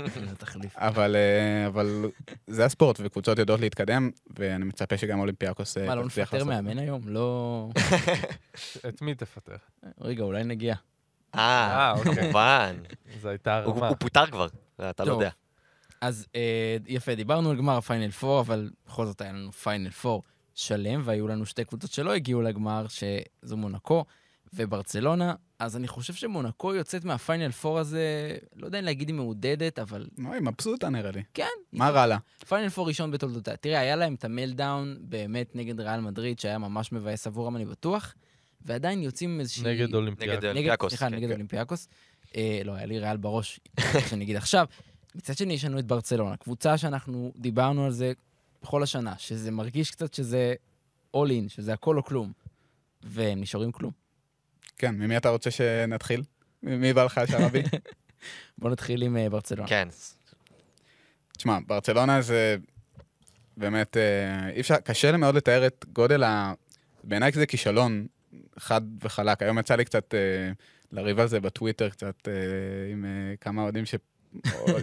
אבל, אה, אבל זה הספורט, וקבוצות יודעות להתקדם, ואני מצפה שגם אולימפיאקוס אה, מה, לא נפטר לעשות. מאמן היום? לא... את מי תפטר? רגע, אולי נגיע. אה, אה, אוקיי. כמובן. זו הייתה הרמה. הוא פוטר כבר, אתה לא. יודע. אז אה, יפה, דיברנו על גמר ה final 4, אבל בכל זאת היה לנו final 4 שלם, והיו לנו שתי קבוצות שלא הגיעו לגמר, שזו מונקו וברצלונה. אז אני חושב שמונקו יוצאת מה final 4 הזה, לא יודע אם להגיד היא מעודדת, אבל לא, היא מבסוטה נראה לי. כן. מה רע לה? final 4 ראשון בתולדותיה. תראה, היה להם את ה meltdown באמת נגד ריאל מדריד, שהיה ממש מבאס עבורם, אני בטוח, ועדיין יוצאים עם איזושהי... נגד אולימפיאק. נגד אולימפיאקוס. סליחה, כן, נגד כן. אולימפיאקוס. אה, לא, היה לי ריאל בראש, שאני אגיד עכשיו. מצד שני, יש לנו את ברצלונה, קבוצה שאנחנו דיברנו על זה בכל השנה, שזה מרגיש קצת שזה all in, שזה הכל או כלום. והם נשארים כלום. כן, ממי אתה רוצה שנתחיל? מי בא לך, שרבי? בואו נתחיל עם אה, ברצלונה. כן. תשמע, ברצלונה זה באמת, אה, אי אפשר, קשה לי מאוד לתאר את גודל ה... בעיניי זה כישלון חד וחלק. היום יצא לי קצת אה, לריב על זה בטוויטר, קצת אה, עם אה, כמה אוהדים ש...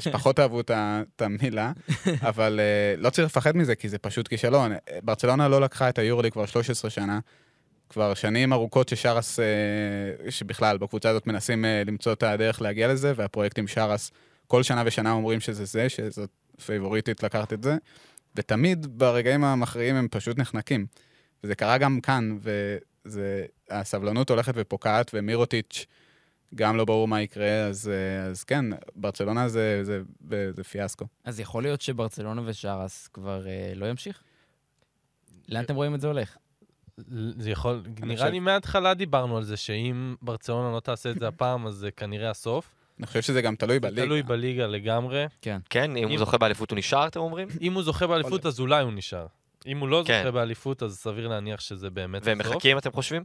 שפחות אהבו את המילה, אבל אה, לא צריך לפחד מזה, כי זה פשוט כישלון. אה, ברצלונה לא לקחה את היורלי כבר 13 שנה. כבר שנים ארוכות ששרס, אה, שבכלל, בקבוצה הזאת מנסים למצוא את הדרך להגיע לזה, והפרויקט עם שרס, כל שנה ושנה אומרים שזה זה, שזאת פייבוריטית לקחת את זה, ותמיד ברגעים המכריעים הם פשוט נחנקים. וזה קרה גם כאן, והסבלנות הולכת ופוקעת, ומירוטיץ' גם לא ברור מה יקרה, אז, אה, אז כן, ברצלונה זה, זה, זה, זה פיאסקו. אז יכול להיות שברצלונה ושרס כבר אה, לא ימשיך? לאן אתם רואים את זה הולך? זה יכול, נראה חושב- לי מההתחלה דיברנו על זה שאם ברצלונה לא תעשה את זה הפעם, אז זה כנראה הסוף. אני חושב שזה גם תלוי בליגה. תלוי בליגה לגמרי. כן, אם אם- הוא זוכה באליפות הוא נשאר, אתם אומרים? אם הוא זוכה באליפות, אז אולי הוא נשאר. אם הוא לא כן. זוכה באליפות, אז סביר להניח שזה באמת והם הסוף. מחכים, אתם חושבים?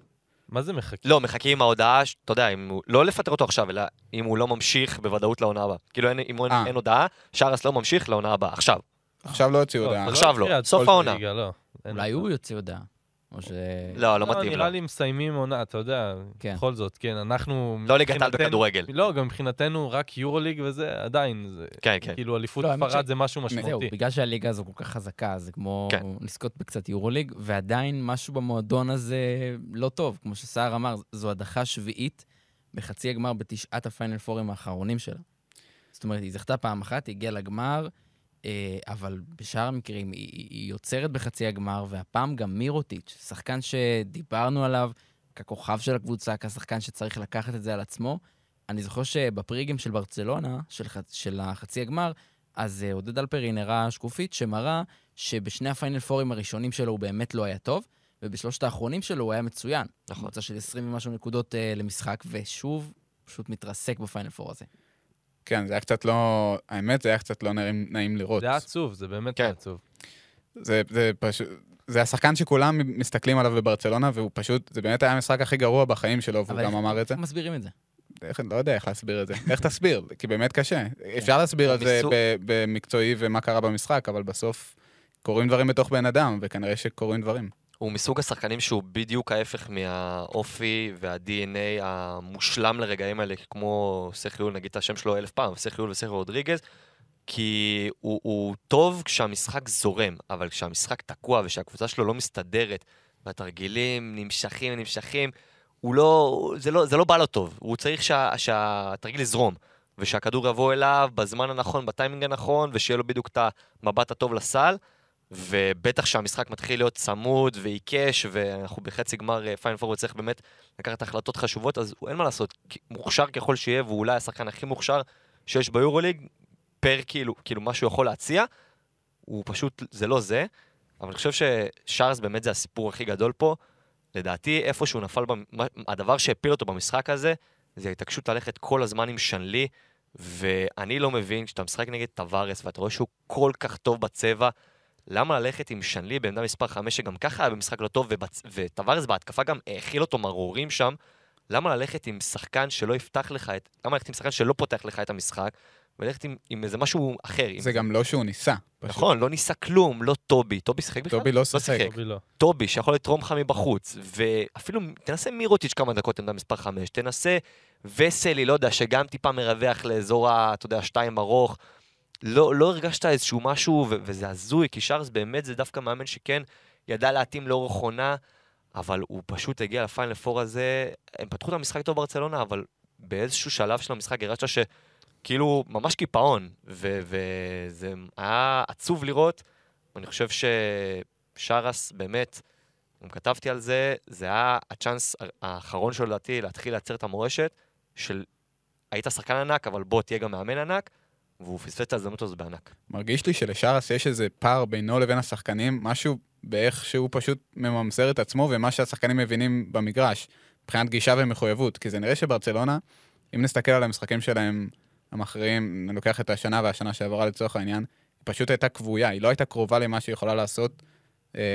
מה זה מחכים? לא, מחכים עם ההודעה, אתה יודע, אם הוא, לא לפטר אותו עכשיו, אלא אם הוא לא ממשיך בוודאות לעונה הבאה. כאילו, אין, אם הוא, אה. אין הודעה, שרס לא ממשיך לעונה הבאה, עכשיו. עכשיו לא הוציאו לא, הודעה. עכשיו לא, יקרה עד סוף כל העונה. לא. אין אולי. הוא יוציא הודעה. או ש... לא, לא מתאים נראה לו. לי מסיימים עונה, אתה יודע, כן. בכל זאת, כן, אנחנו... לא ליגת מבחינתנו- בכדורגל. לא, גם מבחינתנו רק יורוליג וזה, עדיין, זה... כן, כן. כאילו, אליפות לא, ספרד ש- זה משהו זהו, משמעותי. בגלל שהליגה הזו כל כך חזקה, זה כמו כן. לזכות בקצת יורוליג, ועדיין משהו במועדון הזה לא טוב. כמו שסער אמר, זו הדחה שביעית בחצי הגמר בתשעת הפיינל פורים האחרונים שלה. זאת אומרת, היא זכתה פעם אחת, היא הגיעה לגמר, אבל בשאר המקרים היא, יוצרת בחצי הגמר, והפעם גם מירוטיץ', שחקן שדיברנו עליו ככוכב של הקבוצה, כשחקן שצריך לקחת את זה על עצמו. אני זוכר שבפריגם של ברצלונה, של, של החצי הגמר, אז אה, עודד אלפרין הראה שקופית שמראה שבשני הפיינל פורים הראשונים שלו הוא באמת לא היה טוב, ובשלושת האחרונים שלו הוא היה מצוין. נכון. קבוצה של 20 ומשהו נקודות אה, למשחק, ושוב, פשוט מתרסק בפיינל פור הזה. כן, זה היה קצת לא... האמת, זה היה קצת לא נעים, נעים לראות. זה היה עצוב, זה באמת כן. היה עצוב. זה, זה פשוט... זה השחקן שכולם מסתכלים עליו בברצלונה, והוא פשוט, זה באמת היה המשחק הכי גרוע בחיים שלו, והוא אבל גם אמר את זה. איך מסבירים את זה? איך, לא יודע איך להסביר את זה. איך תסביר? כי באמת קשה. אפשר להסביר את זה במקצועי ומה קרה במשחק, אבל בסוף קורים דברים בתוך בן אדם, וכנראה שקורים דברים. הוא מסוג השחקנים שהוא בדיוק ההפך מהאופי וה-DNA המושלם לרגעים האלה, כמו סכיול, נגיד את השם שלו אלף פעם, סכיול וסכיול רודריגז, כי הוא, הוא טוב כשהמשחק זורם, אבל כשהמשחק תקוע ושהקבוצה שלו לא מסתדרת, והתרגילים נמשכים ונמשכים, הוא לא, זה לא, זה לא בא לו טוב, הוא צריך שה, שהתרגיל יזרום, ושהכדור יבוא אליו בזמן הנכון, בטיימינג הנכון, ושיהיה לו בדיוק את המבט הטוב לסל. ובטח שהמשחק מתחיל להיות צמוד ועיקש, ואנחנו בחצי גמר פיינל פור וצריך באמת לקחת החלטות חשובות, אז אין מה לעשות, מוכשר ככל שיהיה, והוא אולי השחקן הכי מוכשר שיש ביורוליג, פר כאילו, כאילו מה שהוא יכול להציע, הוא פשוט, זה לא זה, אבל אני חושב ששארס באמת זה הסיפור הכי גדול פה. לדעתי, איפה שהוא נפל, במ... הדבר שהפיל אותו במשחק הזה, זה ההתעקשות ללכת כל הזמן עם שנלי, ואני לא מבין, כשאתה משחק נגד טווארס ואתה רואה שהוא כל כך טוב בצבע, למה ללכת עם שנלי בעמדה מספר 5, שגם ככה היה במשחק לא טוב, ובצ... וטווארס בהתקפה גם האכיל אותו מרורים שם, למה ללכת עם שחקן שלא יפתח לך את... למה ללכת עם שחקן שלא פותח לך את המשחק, וללכת עם, עם איזה משהו אחר? עם... זה גם לא שהוא ניסה. פשוט. נכון, לא ניסה כלום, לא טובי. טובי שיחק בכלל? טובי לא שיחק. טובי לא. טובי, שיכול לתרום לך מבחוץ, ואפילו תנסה מירוטיץ' כמה דקות עמדה מספר 5, תנסה וסלי, לא יודע, שגם טיפה מרווח לאזור ה... אתה יודע, שתיים ארוך. לא, לא הרגשת איזשהו משהו, ו- וזה הזוי, כי שרס באמת זה דווקא מאמן שכן ידע להתאים לאורך עונה, אבל הוא פשוט הגיע לפיינל פור הזה, הם פתחו את המשחק טוב ברצלונה, אבל באיזשהו שלב של המשחק הרגשת שכאילו ממש קיפאון, ו- וזה היה עצוב לראות, ואני חושב ששרס באמת, גם כתבתי על זה, זה היה הצ'אנס האחרון שלו לדעתי להתחיל לייצר את המורשת של היית שחקן ענק, אבל בוא תהיה גם מאמן ענק, והוא פספס את ההזדמנות הזו בענק. מרגיש לי שלשרס יש איזה פער בינו לבין השחקנים, משהו באיך שהוא פשוט מממסר את עצמו ומה שהשחקנים מבינים במגרש, מבחינת גישה ומחויבות. כי זה נראה שברצלונה, אם נסתכל על המשחקים שלהם המכריעים, אני לוקח את השנה והשנה שעברה לצורך העניין, היא פשוט הייתה כבויה, היא לא הייתה קרובה למה שהיא יכולה לעשות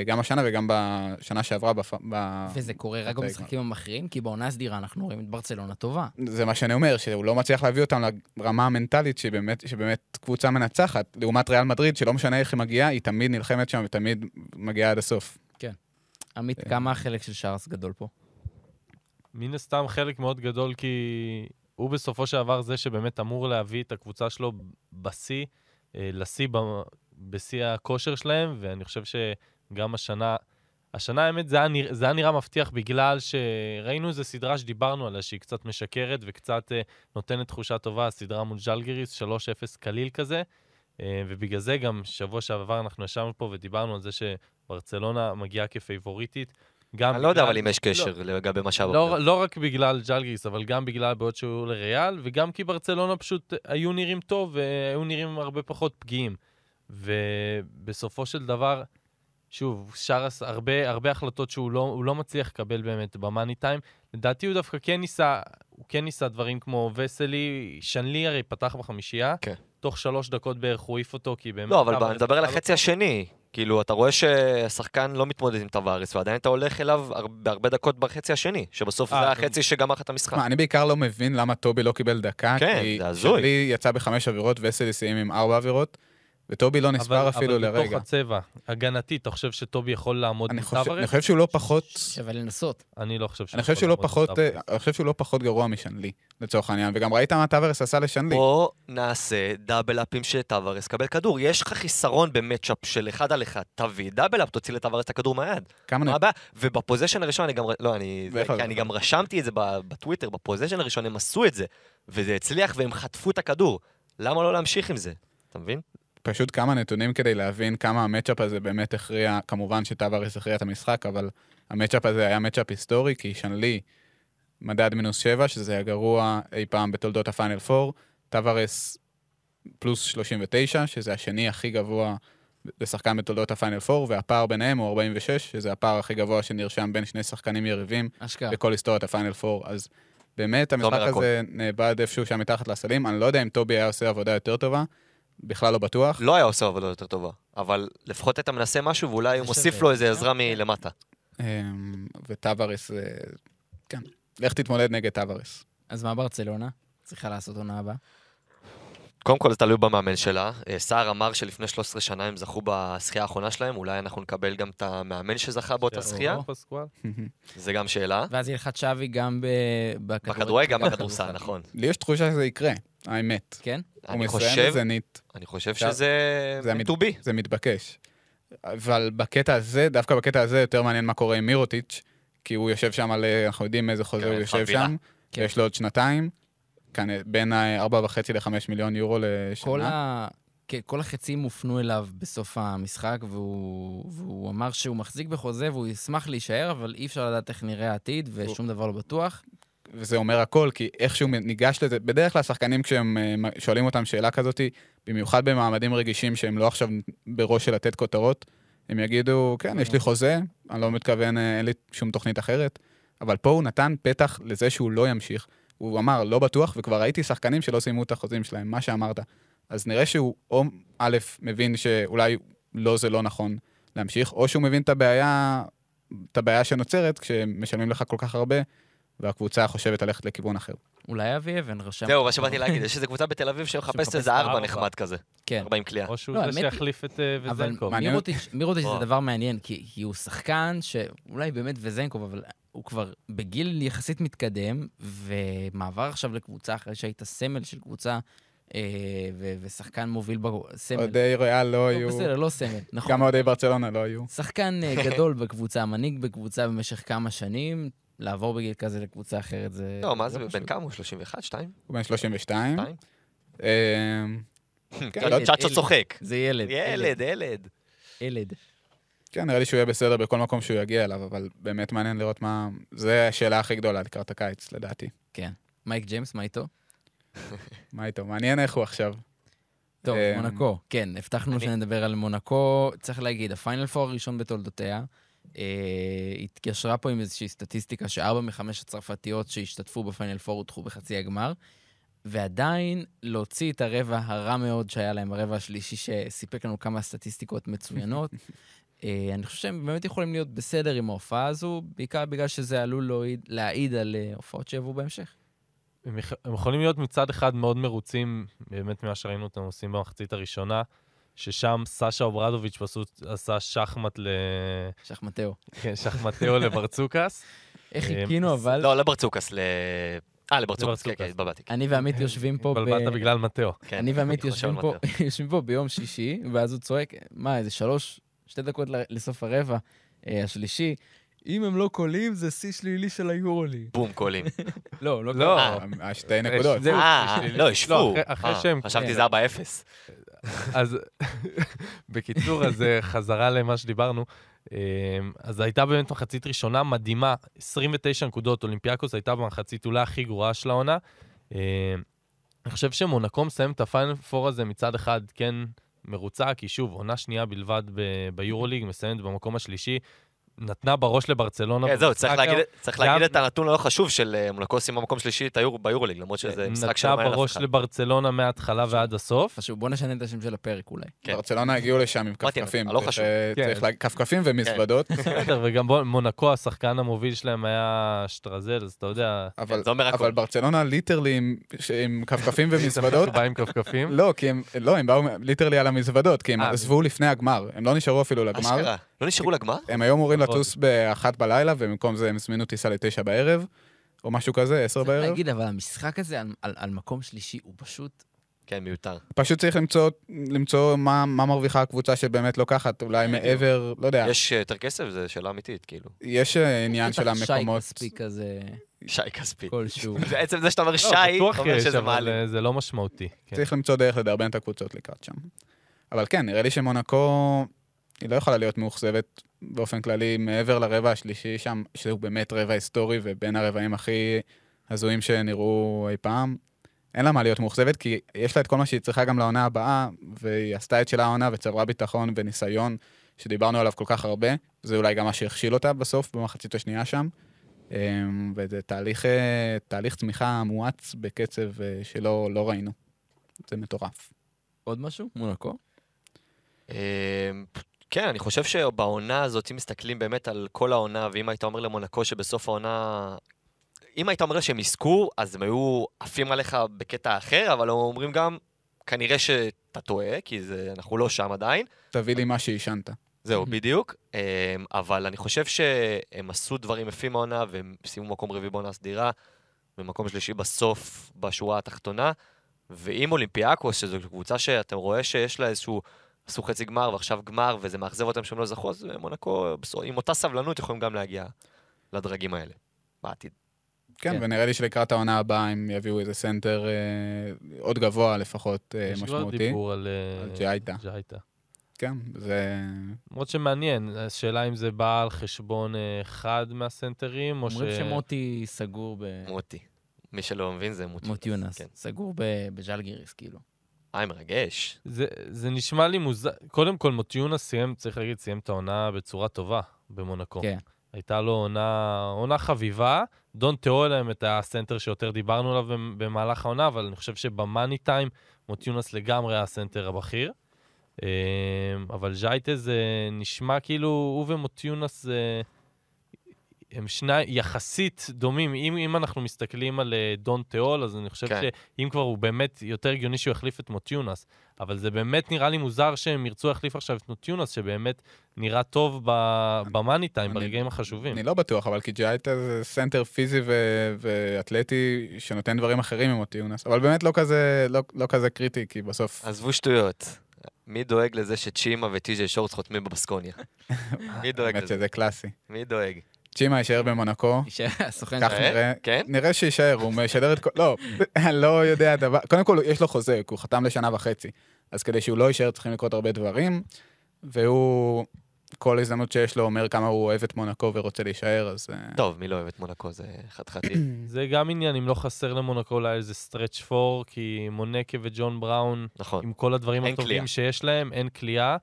גם השנה וגם בשנה שעברה. בפ... ב... וזה קורה רק במשחקים המכריעים, כי בעונה הסדירה אנחנו רואים את ברצלונה טובה. זה מה שאני אומר, שהוא לא מצליח להביא אותם לרמה המנטלית שבאמת, שבאמת קבוצה מנצחת, לעומת ריאל מדריד, שלא משנה איך היא מגיעה, היא תמיד נלחמת שם ותמיד מגיעה עד הסוף. עמית, כן. כמה החלק של שרס גדול פה? מן הסתם חלק מאוד גדול, כי הוא בסופו של דבר זה שבאמת אמור להביא את הקבוצה שלו בשיא, אה, לשיא, ב- בשיא הכושר שלהם, ואני חושב שגם השנה, השנה האמת זה היה, נרא, זה היה נראה מבטיח בגלל שראינו איזו סדרה שדיברנו עליה, שהיא קצת משקרת וקצת אה, נותנת תחושה טובה, הסדרה מול ג'לגריס, 3-0 קליל כזה, אה, ובגלל זה גם שבוע שעבר אנחנו ישבנו פה ודיברנו על זה שברצלונה מגיעה כפייבוריטית. גם אני לא יודע אבל אם יש לא, קשר לגבי מה שהיה לא. לא רק בגלל ג'לגיס, אבל גם בגלל הבעיות שהיו לריאל, וגם כי ברצלונה פשוט היו נראים טוב והיו נראים הרבה פחות פגיעים. ובסופו של דבר, שוב, שאר, הס- הרבה, הרבה החלטות שהוא לא, לא מצליח לקבל באמת במאני טיים. לדעתי הוא דווקא כן ניסה, הוא כן ניסה דברים כמו וסלי, שנלי הרי פתח בחמישייה. כן. תוך שלוש דקות בערך הוא העיף אותו, כי באמת... לא, אבל אני מדבר על לו- החצי השני. כאילו, אתה רואה שהשחקן לא מתמודד עם טבארס, ועדיין אתה הולך אליו הר- בהרבה דקות בחצי השני, שבסוף אה, זה. החצי שגמר לך את המשחק. אני בעיקר לא מבין למה טובי לא קיבל דקה, כן, כי זה הזוי. שלי יצא בחמש עבירות וסנלי סיים עם ארבע עבירות, וטובי לא נספר אבל- אפילו אבל לרגע. בתוך הצבע, הגנתית, אתה חושב שטובי יכול לעמוד אני עם חושב- טבארס? אני חושב שהוא לא פחות... שווה לנסות. אני לא חושב שהוא אני חושב יכול לא לעמוד. אה, אני חושב שהוא לא פחות גרוע משנלי, לצורך העניין, וגם ראית מה טבארס עשה לשנלי. בוא נעשה double up ים שטווארס קבל כדור. יש לך חיסרון ב matchup של אחד על אחד. תביא double up, תוציא לטווארס את הכדור מהיד. כמה מה הבעיה? וב possession הראשון אני גם... לא, אני... אני גם רשמתי את זה בטוויטר, ב possession הראשון הם עשו את זה, וזה הצליח והם חטפו את הכדור. למה לא להמשיך עם זה? אתה מבין? פשוט כמה נתונים כדי להבין כמה ה matchup הזה באמת הכריע, כמובן שטווארס הכריע את המשחק, אבל ה matchup הזה היה matchup היסטורי, כי שנלי מדד מינוס 7, שזה הגרוע אי פעם בתולדות הפיינל 4, טווארס פלוס 39, שזה השני הכי גבוה לשחקן בתולדות הפיינל 4, והפער ביניהם הוא 46, שזה הפער הכי גבוה שנרשם בין שני שחקנים יריבים אשכרה. בכל היסטוריית הפיינל 4, אז באמת המשחק אומר הכל. הזה נאבד איפשהו שם מתחת לסלים, אני לא יודע אם טובי היה עושה עבודה יותר טובה, בכלל לא בטוח. לא היה עושה עבודה יותר טובה, אבל לפחות אתה מנסה משהו ואולי הוא מוסיף. לו איזה עזרה מלמטה. אמ, וטווארס, אה, כן, לך תתמודד נגד טווארס. אז מה ברצלונה? צריכה לעשות עונה הבאה? קודם כל זה תלוי במאמן שלה. אה, סער אמר שלפני 13 שנה הם זכו בזכייה האחרונה שלהם, אולי אנחנו נקבל גם את המאמן שזכה באותה פסקואל. זה גם שאלה. ואז יהיה לך צ'אבי גם ב- בכדורגל. בכדורגל גם בכדורסל, נכון. לי יש תחושה שזה יקרה, האמת. כן? אני חושב, אני חושב שזה be. זה מתבקש. אבל בקטע הזה, דוווקא בקטע הזה, יותר מעניין מה קורה עם מירוטיץ', כי הוא יושב שם על, אה, אנחנו יודעים איזה חוזה כן, הוא יושב. שם, כן. ויש לו עוד שנתיים, כאן אה, בין ה-4.5 ל-5 מיליון יורו כל, לשנה. ה... כן, כל החצים הופנו אליו בסוף המשחק, והוא... והוא אמר שהוא מחזיק בחוזה והוא ישמח להישאר, אבל אי אפשר לדעת איך נראה העתיד, ושום דבר לא בטוח. וזה אומר הכל, כי איכשהו ניגש לזה, בדרך כלל שחקנים כשהם אה, שואלים אותם שאלה כזאת, במיוחד במעמדים רגישים שהם לא עכשיו בראש של לתת כותרות, הם יגידו, כן, יש לי חוזה, אני לא מתכוון, אה, אין לי שום תוכנית אחרת, אבל פה הוא נתן פתח לזה שהוא לא ימשיך. הוא אמר, לא בטוח, וכבר ראיתי שחקנים שלא סיימו את החוזים שלהם, מה שאמרת. אז נראה שהוא, או א', מבין שאולי לא זה לא נכון להמשיך, או שהוא מבין את הבעיה, את הבעיה שנוצרת כשמשלמים לך כל כך הרבה, והקבוצה חושבת ללכת לכיוון אחר. אולי אבי אבן רשם... זהו, מה שבאתי להגיד, יש איזו קבוצה בתל אביב שמחפשת איזה ארבע. נחמד כזה, כן. ארבע עם קליעה. או שהוא לא, זה שיחליף את אה, אבל וזנקוב. מעניין- מירוטיץ', זה. דבר מעניין, כי, כי הוא שחקן שאולי באמת וזנקוב, אבל הוא כבר בגיל יחסית מתקדם, ומעבר עכשיו לקבוצה אחרי שהיית סמל של קבוצה, אה, ו- ושחקן מוביל בסמל. אוהדי ריאל לא לא, היו, בסדר, לא סמל, נכון. גם אוהדי ברצלונה לא היו. שחקן אה, גדול בקבוצה, מנהיג בקבוצה במשך כמה שנים, לעבור בגיל כזה לקבוצה אחרת זה... לא, מה זה, פשוט. בן כמה הוא? 31? 2? הוא בן 32. 2? אמ, כן, ילד, צ'אצ'ו. צוחק. זה ילד. ילד, ילד. ילד. כן, נראה לי שהוא יהיה בסדר בכל מקום שהוא יגיע אליו, אבל באמת מעניין לראות מה... זה השאלה הכי גדולה לקראת הקיץ, לדעתי. כן. מייק ג'יימס, מה איתו? מה איתו? מעניין איך הוא עכשיו. טוב, אה, מונקו. כן, הבטחנו שנדבר על מונקו. צריך להגיד, הפיינל פור הראשון בתולדותיה, אה, התקשרה פה עם איזושהי סטטיסטיקה שארבע מחמש הצרפתיות שהשתתפו בפיינל פור הודחו בחצי הגמר, ועדיין להוציא את הרבע הרע מאוד שהיה להם, הרבע השלישי שסיפק לנו כמה סטטיסטיקות מצוינות. אה, אני חושב שהם באמת יכולים להיות בסדר עם ההופעה הזו, בעיקר בגלל שזה עלול להעיד, להעיד על אה, הופעות שיבואו בהמשך. הם יכ- הם יכולים להיות מצד אחד מאוד מרוצים, באמת ממה שראינו אותם עושים במחצית הראשונה, ששם סאשה אוברדוביץ' פשוט עשה שחמט ל... שחמטאו. כן, שחמטאו לברצוקס. איך אה, חיכינו, אבל... לא, לא ברצוקס, ל... אה, לברצוקס, כן, לברצוקס. כן, התבלבלתי. אני ועמית יושבים פה ב... התבלבלת בגלל מטאו. כן, אני ועמית. יושבים פה ביום שישי, ואז הוא צועק, מה, איזה שלוש, שתי דקות ל- לסוף הרבע אה, השלישי, אם הם לא קולים, זה שיא שלילי של היורוליג. בום, קולים. לא, לא לא. קולים. אה, השתי נקודות. זהו, אה, שלילי. לא, השוו. אחרי- אחרי שהם- חשבתי. זה 4-0. אז בקיצור, אז חזרה למה שדיברנו. אז הייתה באמת מחצית ראשונה מדהימה, 29 נקודות, אולימפיאקוס הייתה במחצית אולי הכי גרועה של העונה. אני חושב שמונקו מסיים את הפיינל פור הזה מצד אחד, כן מרוצה, כי שוב, עונה שנייה בלבד ביורוליג, מסיימת במקום השלישי, נתנה בראש לברצלונה. כן, זהו, צריך להגיד-. צריך גם- להגיד את הנתון הלא חשוב של אה, מונקו סיימה במקום שלישי את היורו- ביורוליג, למרות שזה משחק שלא נתנה מעניין אף בראש אחד. לברצלונה מההתחלה ועד הסוף. חשוב, בוא נשנה את השם של הפרק אולי. כן. ברצלונה הגיעו לשם עם כפכפים. צריך, חשוב. אה, כן. צריך להגיד, כפכפים ומזוודות, בסדר, וגם מונקו, השחקן המוביל שלהם היה שטרזל, אז אתה יודע, אבל- ברצלונה literally עם- כפכפים ומזוודות. בא עם כפכפים. לא, כי הם, לא, הם באו literally על המזוודות, כי הם אה, עזבו לפני הגמר, הם לא נשארו אפילו לגמר. לא נשארו לגמר? הם היו אמורים נכון. לטוס באחת בלילה, ובמקום זה הם הזמינו טיסה לתשע בערב, או משהו כזה, עשר צריך בערב. להגיד, אבל המשחק הזה על- על על מקום שלישי הוא פשוט... כן, מיותר. פשוט צריך למצוא, למצוא מה, מה מרוויחה הקבוצה שבאמת לוקחת, אולי מעבר, לא יודע, יש אה, יותר כסף? זו שאלה אמיתית, כאילו. יש אה, עניין של בטח שי המקומות. כספי כזה שי כספי. כלשהו. זה עצם זה שאתה אומר לא, שי, אומר שזה. אה, זה לא משמעותי. כן. צריך למצוא דרך לדרבן את הקבוצות לקראת שם. אבל כן, נראה לי שמונקו, היא לא יכולה להיות מאוכזבת באופן כללי מעבר לרבע השלישי שם, שהוא באמת רבע היסטורי ובין הרבעים הכי הזויים שנראו אי פעם. אין לה מה להיות מאוכזבת, כי יש לה את כל מה שהיא צריכה גם לעונה הבאה, והיא עשתה את שלה העונה וצברה ביטחון וניסיון, שדיברנו עליו כל כך הרבה. זה אולי גם מה שהכשיל אותה בסוף, במחצית השנייה שם. אמ, וזה תהליך, אה, תהליך צמיחה מואץ בקצב אה, שלא לא ראינו. זה מטורף. עוד משהו? מונקו? כן, אני חושב שבעונה הזאת, אם מסתכלים באמת על כל העונה, ואם היית אומר למונקו שבסוף העונה... אם היית אומר שהם יזכו, אז הם היו עפים עליך בקטע אחר, אבל הם אומרים גם, כנראה שאתה טועה, כי זה, אנחנו לא שם עדיין. תביא לי מה שעישנת. זהו, בדיוק. אמ, אבל אני חושב שהם עשו דברים יפים העונה, והם סיימו מקום רביעי בעונה סדירה, ומקום שלישי בסוף, בשורה התחתונה. ועם אולימפיאקוס, שזו קבוצה שאתה רואה שיש לה איזשהו... עשו חצי גמר ועכשיו גמר, וזה מאכזב אותם שהם לא זכו, אז מונקו, עם אותה סבלנות, יכולים גם להגיע לדרגים האלה, בעתיד. כן, כן. ונראה לי שלקראת העונה הבאה הם יביאו איזה סנטר אה, עוד גבוה לפחות אה, יש כבר משמעותי. דיבור על אה, על ג'ייטה. ג'ייטה. כן, זה... למרות שמעניין, השאלה אם זה בא על חשבון אה, אחד מהסנטרים, או ש... אומרים שמוטי סגור ב... מוטי. מי שלא מבין זה מוטי. מוטיונס. כן. סגור ב- בז'לגיריס, כאילו. אה, מרגש. זה, זה נשמע לי מוזר. קודם כל, מוטיונס סיים, צריך להגיד, סיים את העונה בצורה טובה במונקו. כן. הייתה לו עונה, עונה חביבה. דונטה הול היה להם את הסנטר שיותר דיברנו עליו במ- במהלך העונה, אבל אני חושב שב money time מוטיונס לגמרי היה הסנטר הבכיר. אמ, אבל ז'ייטה זה נשמע כאילו, הוא ומוטיונס זה... הם שני יחסית דומים. אם, אם אנחנו מסתכלים על אה, דונטה הול, אז אני חושב כן. שאם כבר הוא באמת יותר הגיוני שהוא יחליף את מוטיונס. אבל זה באמת נראה לי מוזר שהם ירצו להחליף עכשיו את מוטיונס, שבאמת נראה טוב ב- ב money time, ברגעים החשובים. אני לא בטוח, אבל כי ג'ייטה זה סנטר פיזי ו- ואתלטי שנותן דברים אחרים ממוטיונס. אבל באמת לא כזה, לא, לא כזה קריטי, כי בסוף... עזבו שטויות. מי דואג לזה שצ'ימה וטי.ג'יי שורטס חותמים בבסקוניה? מי דואג לזה? שזה קלאסי. מי דואג? צ'ימה יישאר במונקו, יישאר הסוכן שלך. נראה. כן? נראה שיישאר, הוא משדר את כל... לא, אני לא יודע דבר... קודם כל, יש לו חוזה, הוא חתם לשנה וחצי. אז כדי שהוא לא יישאר, צריכים לקרות הרבה דברים, והוא, כל הזדמנות שיש לו, אומר כמה הוא אוהב את מונקו ורוצה להישאר, אז... אה, טוב, מי לא אוהב את מונקו? זה חתיכתי. זה גם עניין, אם לא חסר למונקו אולי איזה סטרץ' פור, כי מונקה וג'ון בראון, נכון. עם כל הדברים הטובים. שיש להם, אין כליאה.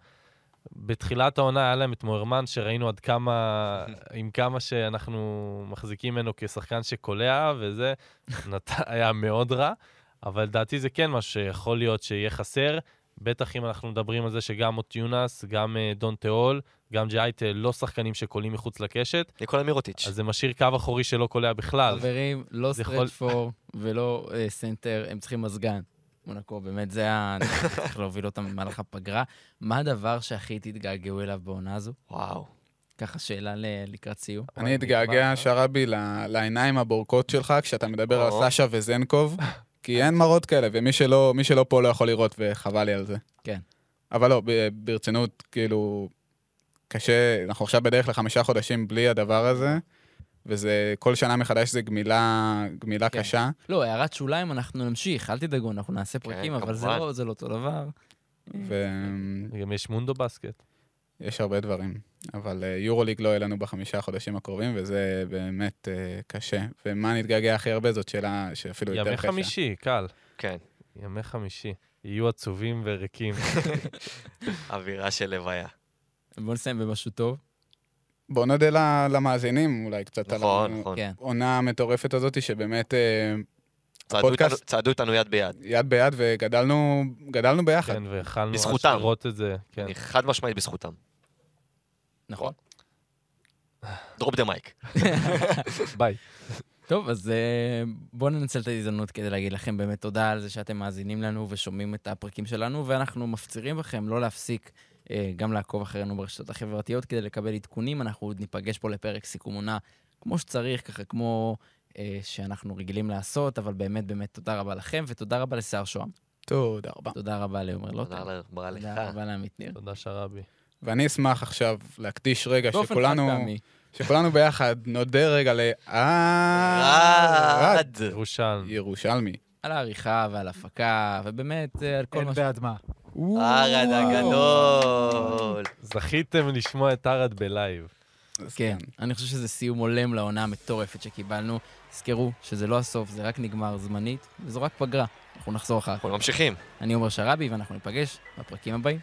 בתחילת העונה היה להם את מוהרמן, שראינו עד כמה, עם כמה שאנחנו מחזיקים ממנו כשחקן שקולע, וזה נת... היה מאוד רע. אבל לדעתי זה כן משהו שיכול להיות שיהיה חסר. בטח אם אנחנו מדברים על זה שגם מוטיונס, גם אה, דונטה הול, גם ג'ייטה לא שחקנים שקולעים מחוץ לקשת, ניקולה מירוטיץ'. אז זה משאיר קו אחורי שלא קולע בכלל. חברים, לא זה יכול- stretch four ולא אה, סנטר, הם צריכים מזגן. מונקו, באמת, זה ה... צריך להוביל אותם במהלך הפגרה. מה הדבר שהכי תתגעגעו אליו בעונה הזו? וואו. ככה שאלה לקראת סיום. אני אתגעגע, שרבי, לעיניים הבורקות שלך כשאתה מדבר על. סשה וזנקוב, כי אין מראות כאלה, ומי שלא, מי שלא פה לא יכול לראות, וחבל לי על זה. כן. אבל לא, ברצינות, כאילו, קשה, אנחנו עכשיו בדרך לחמישה חודשים בלי הדבר הזה, וזה, כל שנה מחדש זה גמילה, גמילה כן. קשה. לא, הערת שוליים, אנחנו נמשיך, אל תדאגו, אנחנו נעשה פרקים, אבל זה. לא זה לא אותו דבר. גם יש מונדו בסקט. ויש הרבה דברים. אבל אה, יורוליג לא יהיה לנו בחמישה החודשים הקרובים, וזה באמת אה, קשה. ומה נתגעגע הכי הרבה זאת שאלה שאפילו יותר ימי קשה. חמישי, קל. כן. ימי חמישי. יהיו עצובים וריקים. אווירה של לוויה. בואו נסיים במשהו טוב. בואו נודה למאזינים אולי קצת על נכון, נכון. כן. העונה המטורפת הזאת, שבאמת אה, צעדו הפודקאסט- איתנו- צעדו איתנו יד ביד. יד ביד וגדלנו גדלנו ביחד. כן, ויכלנו ממש. לראות את זה. כן. אני חד משמעית בזכותם. נכון. drop the mic. ביי. טוב, אז אה, בואו ננצל את ההזדמנות כדי להגיד לכם באמת תודה על זה שאתם מאזינים לנו ושומעים את הפרקים שלנו, ואנחנו מפצירים בכם לא להפסיק גם לעקוב אחרינו ברשתות החברתיות כדי לקבל עדכונים. אנחנו עוד ניפגש פה לפרק סיכום עונה כמו שצריך, ככה כמו אה, שאנחנו רגילים לעשות, אבל באמת באמת תודה רבה לכם, ותודה רבה לשיער שוהם. תודה רבה. תודה רבה לעומר לוטן. תודה רבה לך. תודה רבה לעמית ניר. תודה שרבי. ואני אשמח עכשיו להקדיש רגע שכולנו. שכולנו ביחד נודה רגע לערד רד. ירושלם. ירושלמי. על העריכה ועל ההפקה, ובאמת אה, על כל אין מה ש... בעד מה. ארד הגדול. זכיתם לשמוע את ארד ב live. אז כן, אני חושב שזה סיום הולם לעונה המטורפת שקיבלנו. תזכרו שזה לא הסוף, זה רק נגמר זמנית, וזו רק פגרה. אנחנו נחזור אחר כך. אנחנו ממשיכים. אני עומר שרבי, ואנחנו ניפגש בפרקים הבאים.